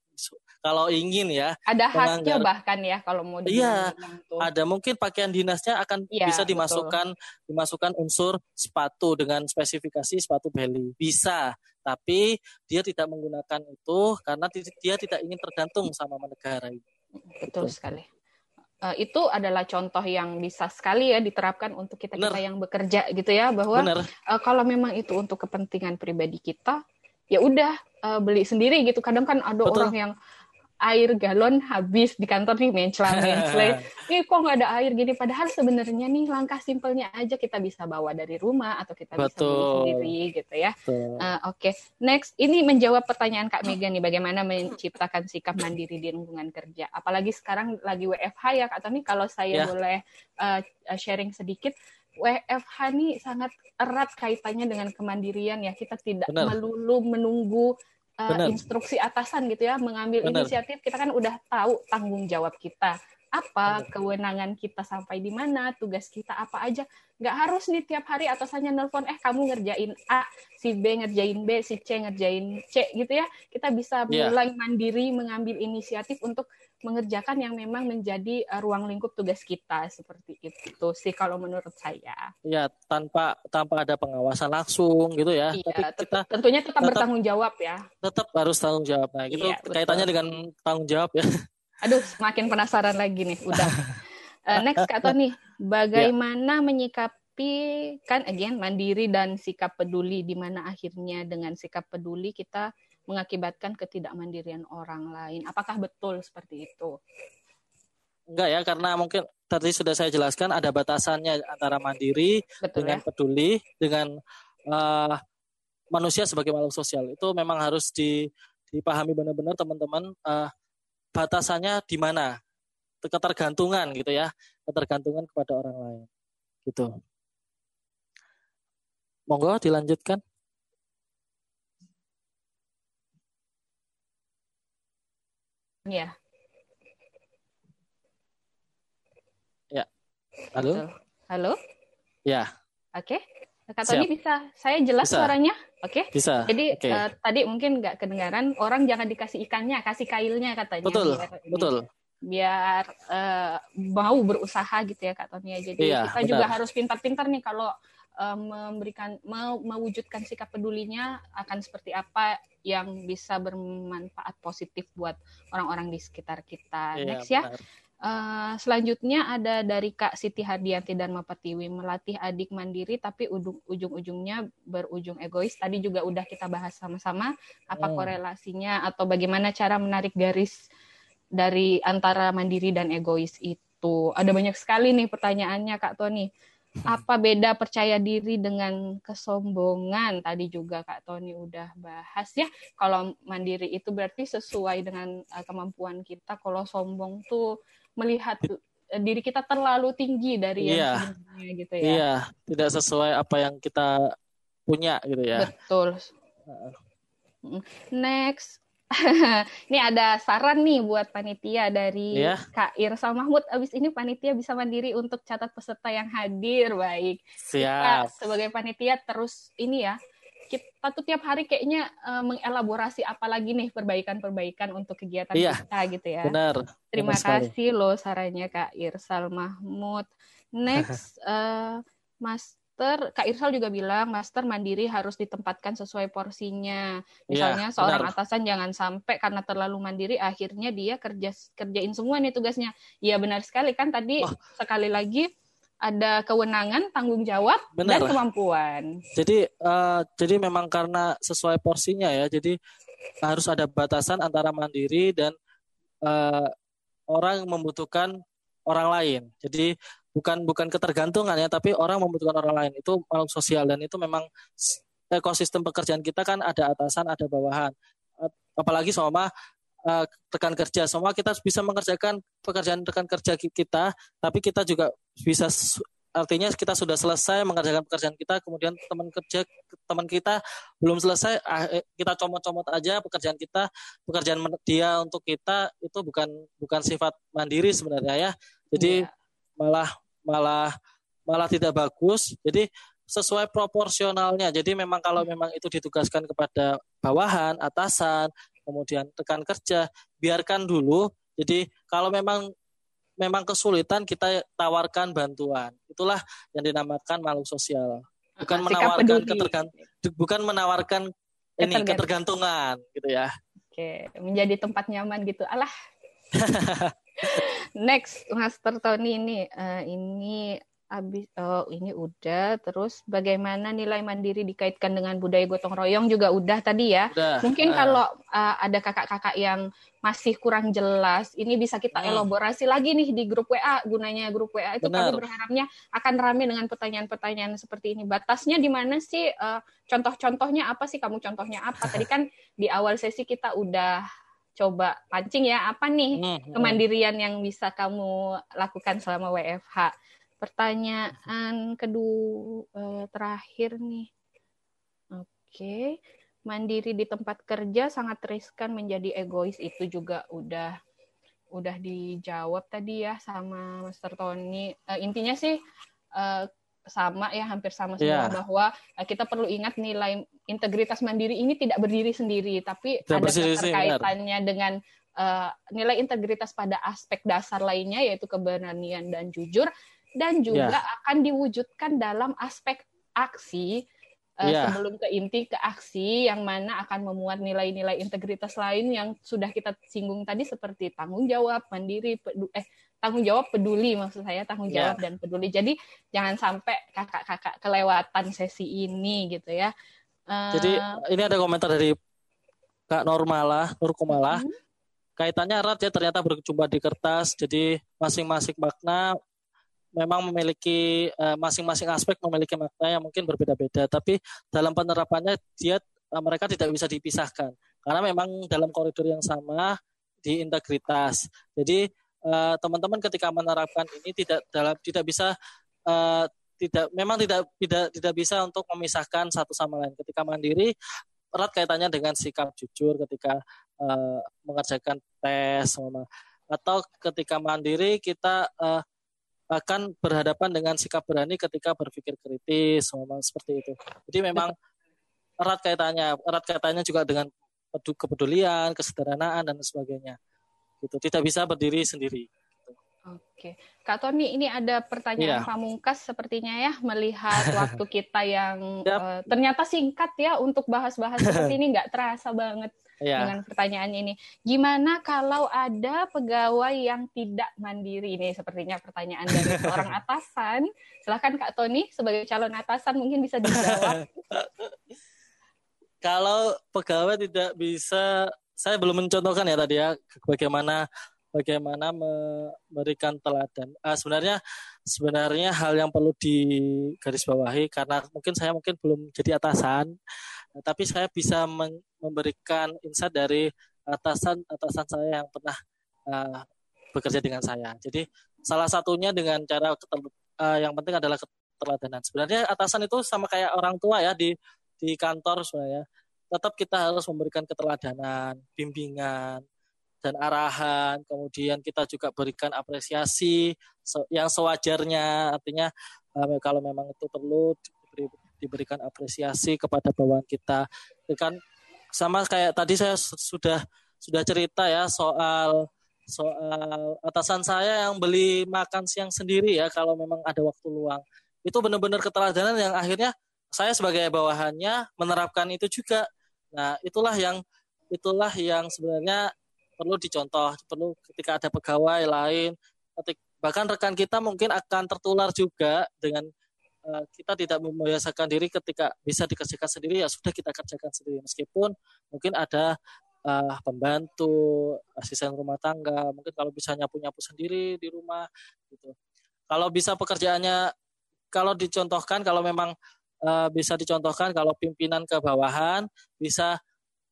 kalau ingin ya. Ada haknya bahkan ya kalau mau Iya, ada mungkin pakaian dinasnya akan ya, bisa dimasukkan betul. dimasukkan unsur sepatu dengan spesifikasi sepatu belly. Bisa, tapi dia tidak menggunakan itu karena dia tidak ingin tergantung sama negara ini. Betul gitu. sekali. Uh, itu adalah contoh yang bisa sekali ya diterapkan untuk kita kita yang bekerja gitu ya bahwa uh, kalau memang itu untuk kepentingan pribadi kita ya udah uh, beli sendiri gitu kadang kan ada Betul. orang yang air galon habis di kantor nih mencela mencela ini kok nggak ada air gini padahal sebenarnya nih langkah simpelnya aja kita bisa bawa dari rumah atau kita Betul. bisa beli sendiri gitu ya uh, oke okay. next ini menjawab pertanyaan kak Mega nih bagaimana menciptakan sikap mandiri di lingkungan kerja apalagi sekarang lagi WFH ya kak Tony kalau saya yeah. boleh uh, sharing sedikit WFH ini sangat erat kaitannya dengan kemandirian ya kita tidak Benar. melulu menunggu uh, instruksi atasan gitu ya mengambil Benar. inisiatif kita kan udah tahu tanggung jawab kita apa, kewenangan kita sampai di mana, tugas kita apa aja. Nggak harus nih tiap hari atasannya nelpon, eh kamu ngerjain A, si B ngerjain B, si C ngerjain C gitu ya. Kita bisa yeah. mulai mandiri mengambil inisiatif untuk mengerjakan yang memang menjadi uh, ruang lingkup tugas kita seperti itu sih kalau menurut saya. Ya tanpa tanpa ada pengawasan langsung gitu ya. Iya, Tapi kita tentunya tetap, tetap bertanggung jawab ya. Tetap harus tanggung jawab. Nah, gitu iya, kaitannya dengan tanggung jawab ya. Aduh, semakin penasaran lagi nih. Udah. uh, next Kak Tony, bagaimana ya. menyikapi kan again mandiri dan sikap peduli di mana akhirnya dengan sikap peduli kita mengakibatkan ketidakmandirian orang lain. Apakah betul seperti itu? Enggak ya, karena mungkin tadi sudah saya jelaskan ada batasannya antara mandiri betul, dengan ya? peduli dengan uh, manusia sebagai makhluk sosial. Itu memang harus di, dipahami benar-benar teman-teman uh, batasannya di mana. Ketergantungan gitu ya, ketergantungan kepada orang lain. Gitu. Monggo dilanjutkan. Ya. Ya. Halo? Halo? Ya. Oke. Okay. Kak Tony bisa saya jelas bisa. suaranya? Oke. Okay? Bisa. Jadi okay. uh, eh, tadi mungkin nggak kedengaran orang jangan dikasih ikannya, kasih kailnya katanya. Betul. Biar, betul. Biar uh, mau berusaha gitu ya Kak Tony. Jadi iya, kita benar. juga harus pintar-pintar nih kalau uh, memberikan mau mewujudkan sikap pedulinya akan seperti apa yang bisa bermanfaat positif buat orang-orang di sekitar kita. Iya, Next ya. Uh, selanjutnya ada dari Kak Siti Hardianti dan Mapatiwi melatih adik mandiri tapi ujung-ujungnya berujung egois. Tadi juga udah kita bahas sama-sama apa hmm. korelasinya atau bagaimana cara menarik garis dari antara mandiri dan egois itu. Ada banyak sekali nih pertanyaannya Kak Tony apa beda percaya diri dengan kesombongan? Tadi juga Kak Tony udah bahas ya. Kalau mandiri itu berarti sesuai dengan uh, kemampuan kita. Kalau sombong tuh melihat uh, diri kita terlalu tinggi dari yang iya. sebenarnya gitu ya. Iya tidak sesuai apa yang kita punya gitu ya. Betul. Next ini ada saran nih buat panitia dari yeah. Kak Irsa Mahmud. Abis ini panitia bisa mandiri untuk catat peserta yang hadir. Baik. Siap. Kita sebagai panitia terus ini ya. Kita tuh tiap hari kayaknya uh, mengelaborasi apalagi nih perbaikan-perbaikan untuk kegiatan yeah. kita gitu ya. Benar. Terima benar kasih loh sarannya Kak Irsal Mahmud. Next, uh, Mas master, Kak Irsal juga bilang master mandiri harus ditempatkan sesuai porsinya. Misalnya ya, seorang benar. atasan jangan sampai karena terlalu mandiri akhirnya dia kerja kerjain semua nih tugasnya. Iya benar sekali kan tadi oh. sekali lagi ada kewenangan, tanggung jawab benar. dan kemampuan. Jadi uh, jadi memang karena sesuai porsinya ya. Jadi harus ada batasan antara mandiri dan uh, orang membutuhkan orang lain. Jadi bukan bukan ketergantungan ya tapi orang membutuhkan orang lain. Itu makhluk sosial dan itu memang ekosistem pekerjaan kita kan ada atasan ada bawahan. Apalagi sama uh, rekan kerja. Semua kita bisa mengerjakan pekerjaan rekan kerja kita tapi kita juga bisa artinya kita sudah selesai mengerjakan pekerjaan kita kemudian teman kerja teman kita belum selesai ah, eh, kita comot-comot aja pekerjaan kita pekerjaan dia untuk kita itu bukan bukan sifat mandiri sebenarnya ya. Jadi yeah. malah malah malah tidak bagus. Jadi sesuai proporsionalnya. Jadi memang kalau memang itu ditugaskan kepada bawahan, atasan, kemudian rekan kerja, biarkan dulu. Jadi kalau memang memang kesulitan kita tawarkan bantuan. Itulah yang dinamakan makhluk sosial. Bukan menawarkan ketergantungan, bukan menawarkan ini ketergantungan gitu ya. Oke, menjadi tempat nyaman gitu. Alah. Next, Master Tony ini uh, ini habis oh ini udah terus bagaimana nilai mandiri dikaitkan dengan budaya gotong royong juga udah tadi ya. Udah. Mungkin uh. kalau uh, ada kakak-kakak yang masih kurang jelas, ini bisa kita hmm. elaborasi lagi nih di grup WA. Gunanya grup WA itu Benar. kami berharapnya akan ramai dengan pertanyaan-pertanyaan seperti ini. Batasnya di mana sih? Uh, contoh-contohnya apa sih? Kamu contohnya apa? Tadi kan di awal sesi kita udah coba pancing ya apa nih hmm, hmm. kemandirian yang bisa kamu lakukan selama WFH. Pertanyaan kedua eh, terakhir nih. Oke, mandiri di tempat kerja sangat riskan menjadi egois itu juga udah udah dijawab tadi ya sama Master Tony. Uh, intinya sih uh, sama ya hampir sama semua yeah. bahwa uh, kita perlu ingat nilai integritas mandiri ini tidak berdiri sendiri tapi tidak ada keterkaitannya dengan uh, nilai integritas pada aspek dasar lainnya yaitu keberanian dan jujur dan juga yeah. akan diwujudkan dalam aspek aksi uh, yeah. sebelum ke inti ke aksi yang mana akan memuat nilai-nilai integritas lain yang sudah kita singgung tadi seperti tanggung jawab, mandiri, eh tanggung jawab peduli maksud saya tanggung iya. jawab yeah. dan peduli. Jadi jangan sampai kakak-kakak kelewatan sesi ini gitu ya. Uh, Jadi ini ada komentar dari Kak Normala, Nurkumala. Uh, Kaitannya erat ya ternyata berjumpa di kertas. Jadi masing-masing makna memang memiliki eh, masing-masing uh, aspek memiliki makna yang mungkin berbeda-beda, tapi dalam penerapannya dia uh, mereka tidak bisa dipisahkan karena memang dalam koridor yang sama di integritas. Jadi teman teman-teman ketika menerapkan ini tidak dalam tidak bisa uh, tidak memang tidak tidak tidak bisa untuk memisahkan satu sama lain. Ketika mandiri erat kaitannya dengan sikap jujur ketika uh, mengerjakan tes sama atau ketika mandiri kita uh, akan berhadapan dengan sikap berani ketika berpikir kritis, memang seperti itu. Jadi memang erat kaitannya, erat kaitannya juga dengan kepedulian, kesederhanaan dan sebagainya. Gitu. Tidak bisa berdiri sendiri. Oke, Kak Tony, ini ada pertanyaan yeah. pamungkas sepertinya ya melihat waktu kita yang yep. uh, ternyata singkat ya untuk bahas-bahas seperti ini nggak terasa banget yeah. dengan pertanyaan ini. Gimana kalau ada pegawai yang tidak mandiri ini? Sepertinya pertanyaan dari seorang atasan. Silahkan Kak Tony sebagai calon atasan mungkin bisa dijawab. kalau pegawai tidak bisa, saya belum mencontohkan ya tadi ya bagaimana bagaimana memberikan teladan. Uh, sebenarnya sebenarnya hal yang perlu digarisbawahi karena mungkin saya mungkin belum jadi atasan, tapi saya bisa memberikan insight dari atasan atasan saya yang pernah uh, bekerja dengan saya. Jadi salah satunya dengan cara uh, yang penting adalah keteladanan. Sebenarnya atasan itu sama kayak orang tua ya di di kantor sebenarnya. Tetap kita harus memberikan keteladanan, bimbingan, dan arahan. Kemudian kita juga berikan apresiasi yang sewajarnya. Artinya uh, kalau memang itu perlu diberi, diberikan apresiasi kepada bawahan kita. Kan sama kayak tadi saya sudah sudah cerita ya soal soal atasan saya yang beli makan siang sendiri ya kalau memang ada waktu luang. Itu benar-benar keteladanan yang akhirnya saya sebagai bawahannya menerapkan itu juga. Nah, itulah yang itulah yang sebenarnya perlu dicontoh, perlu ketika ada pegawai lain, bahkan rekan kita mungkin akan tertular juga dengan Eh, kita tidak membiasakan diri ketika bisa dikerjakan sendiri ya sudah kita kerjakan sendiri meskipun mungkin ada uh, pembantu asisten rumah tangga mungkin kalau bisa nyapu nyapu sendiri di rumah gitu kalau bisa pekerjaannya kalau dicontohkan kalau memang uh, bisa dicontohkan kalau pimpinan ke bawahan bisa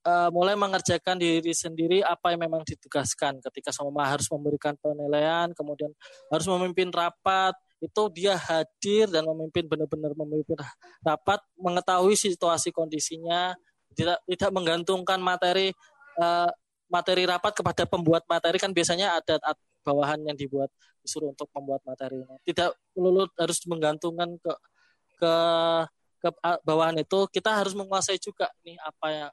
uh, mulai mengerjakan diri sendiri apa yang memang ditugaskan. Ketika sama harus memberikan penilaian kemudian harus memimpin rapat itu dia hadir dan memimpin benar-benar memimpin rapat mengetahui situasi kondisinya tidak tidak menggantungkan materi uh, materi rapat kepada pembuat materi. Kan biasanya ada bawahan yang dibuat disuruh untuk membuat materi tidak perlu harus menggantungkan ke ke ke bawahan itu kita harus menguasai juga nih apa yang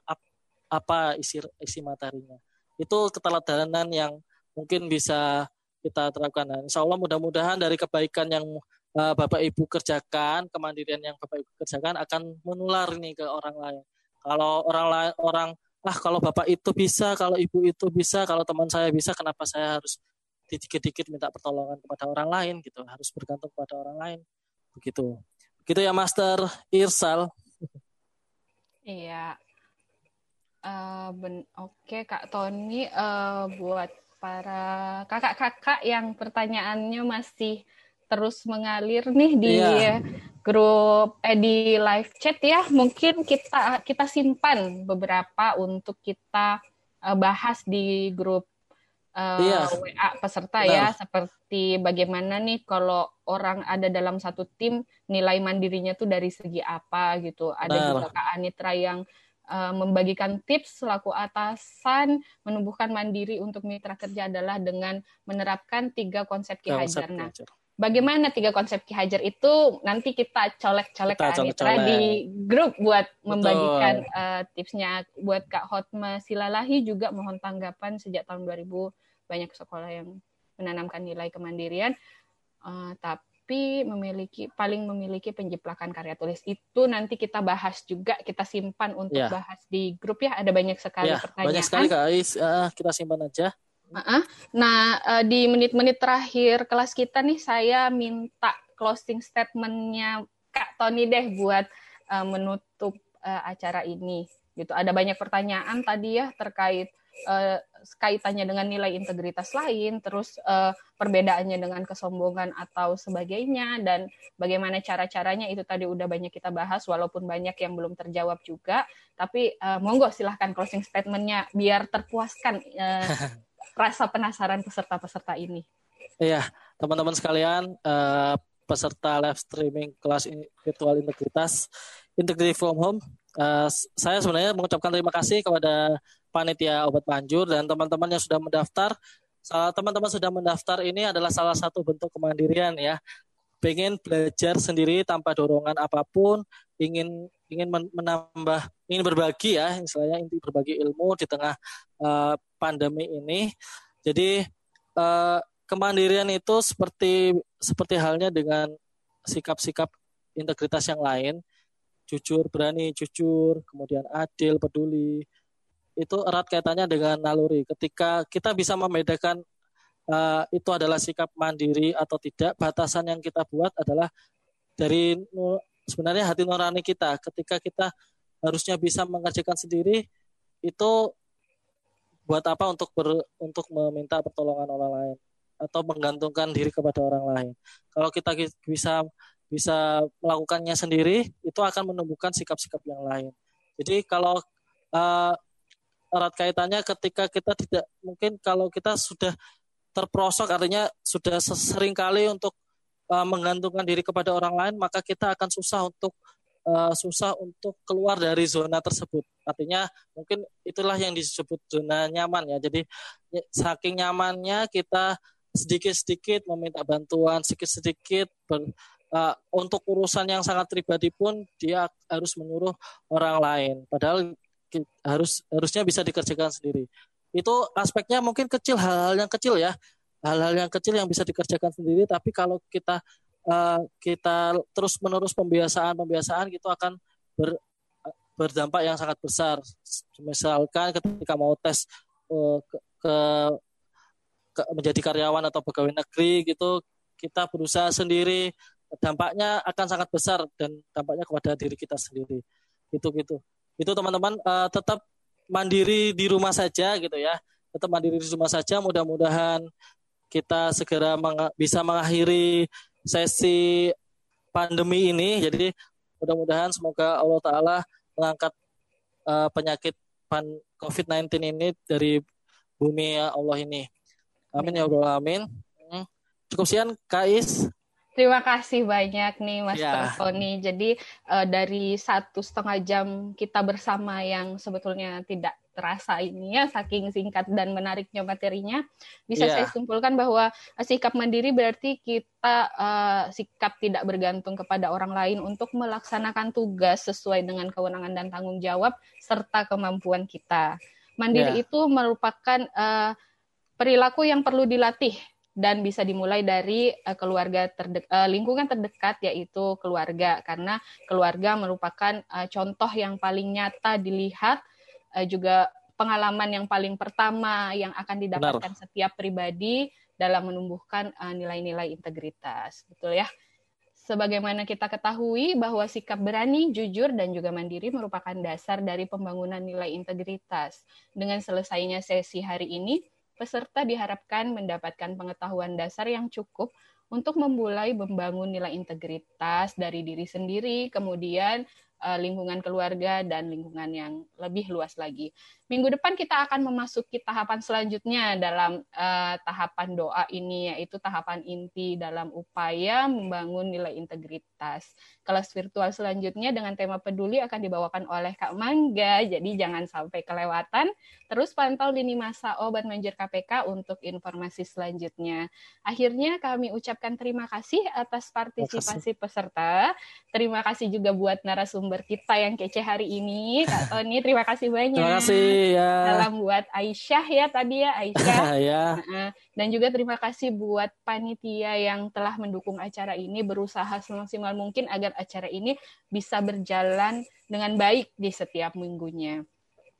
apa isi isi materinya itu keteladanan yang mungkin bisa kita terapkan. Nah, insya Allah mudah-mudahan dari kebaikan yang uh, Bapak Ibu kerjakan, kemandirian yang Bapak Ibu kerjakan akan menular nih ke orang lain. Kalau orang lain orang ah kalau Bapak itu bisa, kalau Ibu itu bisa, kalau teman saya bisa, kenapa saya harus dikit-dikit minta pertolongan kepada orang lain gitu, harus bergantung kepada orang lain. Begitu. Begitu ya Master Irsal. Iya. Uh, ben oke okay, Kak Tony uh, buat para kakak-kakak yang pertanyaannya masih terus mengalir nih di yeah. grup eh di live chat ya. Mungkin kita kita simpan beberapa untuk kita uh, bahas di grup uh, eh, yeah. WA peserta Benar. ya seperti bagaimana nih kalau orang ada dalam satu tim nilai mandirinya tuh dari segi apa gitu. Ada Benar. juga Kak Anitra yang uh, membagikan tips selaku atasan menumbuhkan mandiri untuk mitra kerja adalah dengan menerapkan tiga konsep Ki Hajar. Nah, bagaimana tiga konsep Ki Hajar itu nanti kita colek-colek ke Anitra di grup buat Betul. membagikan uh, tipsnya. Buat Kak Hotma Silalahi juga mohon tanggapan sejak tahun 2000 banyak sekolah yang menanamkan nilai kemandirian. Uh, tapi memiliki paling memiliki penjiplakan karya tulis itu nanti kita bahas juga kita simpan untuk ya. bahas di grup ya. Ada banyak sekali ya, pertanyaan. banyak sekali Kak Ais uh, kita simpan aja Nah, eh, di menit-menit terakhir kelas kita nih, saya minta closing statementnya Kak Tony deh buat eh, menutup eh, acara ini. Gitu. Ada banyak pertanyaan tadi ya terkait kaitannya dengan nilai integritas lain, terus perbedaannya dengan kesombongan atau sebagainya, dan bagaimana cara-caranya itu tadi udah banyak kita bahas, walaupun banyak yang belum terjawab juga. Tapi monggo silahkan closing statementnya biar terpuaskan rasa penasaran peserta-peserta ini. Iya, teman-teman sekalian, uh, peserta live streaming kelas virtual integritas Integrity from Home, uh, saya sebenarnya mengucapkan terima kasih kepada panitia obat panjur dan teman-teman yang sudah mendaftar. Teman-teman sudah mendaftar ini adalah salah satu bentuk kemandirian ya. Pengen belajar sendiri tanpa dorongan apa pun, ingin ingin menambah, ingin berbagi ya, istilahnya inti berbagi ilmu di tengah uh, pandemi ini. Jadi uh, kemandirian itu seperti seperti halnya dengan sikap-sikap integritas yang lain, jujur, berani, jujur, kemudian adil, peduli. Itu erat kaitannya dengan naluri. Ketika kita bisa membedakan uh, itu adalah sikap mandiri atau tidak, batasan yang kita buat adalah dari sebenarnya hati nurani kita. Ketika kita harusnya bisa mengerjakan sendiri, itu buat apa untuk ber, untuk meminta pertolongan orang lain atau menggantungkan diri kepada orang lain. Kalau kita bisa bisa melakukannya sendiri, itu akan menumbuhkan sikap-sikap yang lain. Jadi kalau uh, erat kaitannya ketika kita tidak mungkin kalau kita sudah terprosok artinya sudah sering kali untuk uh, menggantungkan diri kepada orang lain, maka kita akan susah untuk uh, susah untuk keluar dari zona tersebut. Artinya mungkin itulah yang disebut zona nyaman ya. Jadi ya, saking nyamannya kita sedikit-sedikit meminta bantuan, sedikit-sedikit uh, untuk urusan yang sangat pribadi pun dia harus menyuruh orang lain. Padahal harus harusnya bisa dikerjakan sendiri. Itu aspeknya mungkin kecil hal-hal yang kecil ya. Hal-hal yang kecil yang bisa dikerjakan sendiri tapi kalau kita uh, kita terus menerus pembiasaan pembiasaan gitu akan ber, berdampak yang sangat besar. Misalkan ketika mau tes uh, ke, ke, ke menjadi karyawan atau pegawai negeri gitu, kita berusaha sendiri, dampaknya akan sangat besar dan dampaknya kepada diri kita sendiri. Itu gitu. Itu teman-teman uh, tetap mandiri di rumah saja gitu ya. Tetap mandiri di rumah saja. Mudah-mudahan kita segera meng bisa mengakhiri sesi pandemi ini. Jadi mudah-mudahan semoga Allah Taala mengangkat uh, penyakit pan COVID-19 ini dari bumi ya Allah ini. Amin ya Allah amin. Hmm. Cukup sekian Kais. Terima kasih banyak nih Mas ya. Tony. Jadi uh, dari satu setengah jam kita bersama yang sebetulnya tidak terasa ini ya saking singkat dan menariknya materinya bisa yeah. saya simpulkan bahwa eh, sikap mandiri berarti kita uh, sikap tidak bergantung kepada orang lain untuk melaksanakan tugas sesuai dengan kewenangan dan tanggung jawab serta kemampuan kita. Mandiri yeah. itu merupakan uh, perilaku yang perlu dilatih dan bisa dimulai dari uh, keluarga terdek, uh, lingkungan terdekat yaitu keluarga karena keluarga merupakan uh, contoh yang paling nyata dilihat uh, juga pengalaman yang paling pertama yang akan didapatkan Benar. setiap pribadi dalam menumbuhkan nilai-nilai uh, integritas betul ya Sebagaimana kita ketahui bahwa sikap berani, jujur, dan juga mandiri merupakan dasar dari pembangunan nilai integritas. Dengan selesainya sesi hari ini, peserta diharapkan mendapatkan pengetahuan dasar yang cukup untuk memulai membangun nilai integritas dari diri sendiri, kemudian uh, lingkungan keluarga dan lingkungan yang lebih luas lagi. Minggu depan kita akan memasuki tahapan selanjutnya dalam uh, tahapan doa ini yaitu tahapan inti dalam upaya membangun nilai integritas. Kelas virtual selanjutnya dengan tema peduli akan dibawakan oleh Kak Mangga, jadi jangan sampai kelewatan. Terus pantau lini masa obat manjur KPK untuk informasi selanjutnya. Akhirnya kami ucapkan terima kasih atas partisipasi peserta. Terima kasih juga buat narasumber kita yang kece hari ini, Kak Tony. Terima kasih banyak. Terima kasih ya. Salam buat Aisyah ya tadi ya, Aisyah. ya. Dan juga terima kasih buat panitia yang telah mendukung acara ini berusaha semaksimal mungkin agar acara ini bisa berjalan dengan baik di setiap minggunya.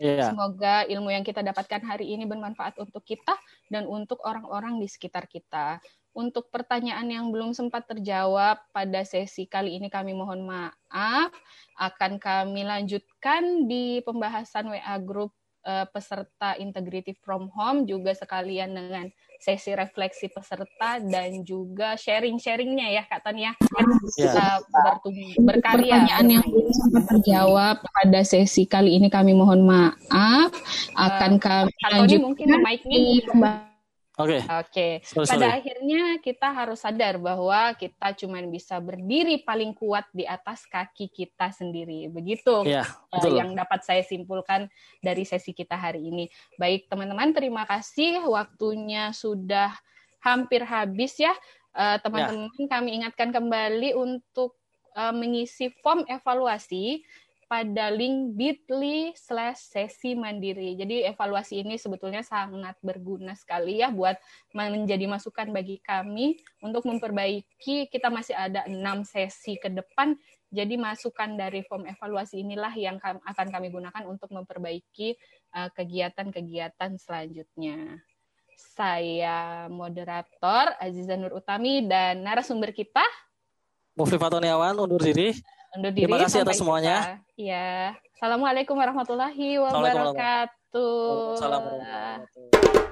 Yeah. Semoga ilmu yang kita dapatkan hari ini bermanfaat untuk kita dan untuk orang-orang di sekitar kita. Untuk pertanyaan yang belum sempat terjawab pada sesi kali ini kami mohon maaf. Akan kami lanjutkan di pembahasan WA Group uh, peserta Integrative from Home juga sekalian dengan sesi refleksi peserta dan juga sharing-sharingnya ya Kak Tania. Kita bertumbuh berkarya. Pertanyaan yang belum terjawab pada sesi kali ini kami mohon maaf. Akan uh, kami lanjutkan mungkin mic-nya Oke. Okay. Oke. Okay. Pada akhirnya kita harus sadar bahwa kita cuma bisa berdiri paling kuat di atas kaki kita sendiri. Begitu yeah, iya, uh, yang dapat saya simpulkan dari sesi kita hari ini. Baik teman-teman, terima kasih waktunya sudah hampir habis ya. Eh, teman-teman, uh, yeah. kami ingatkan kembali untuk uh, mengisi form evaluasi pada link bit.ly slash sesi mandiri. Jadi evaluasi ini sebetulnya sangat berguna sekali ya buat menjadi masukan bagi kami untuk memperbaiki. Kita masih ada enam sesi ke depan. Jadi masukan dari form evaluasi inilah yang akan kami gunakan untuk memperbaiki uh, kegiatan-kegiatan selanjutnya. Saya moderator Aziza Nur Utami dan narasumber kita Mufri Fatoniawan undur diri. Undur diri. Terima kasih atas semuanya. Iya. Assalamualaikum warahmatullahi wabarakatuh. Assalamualaikum warahmatullahi wabarakatuh.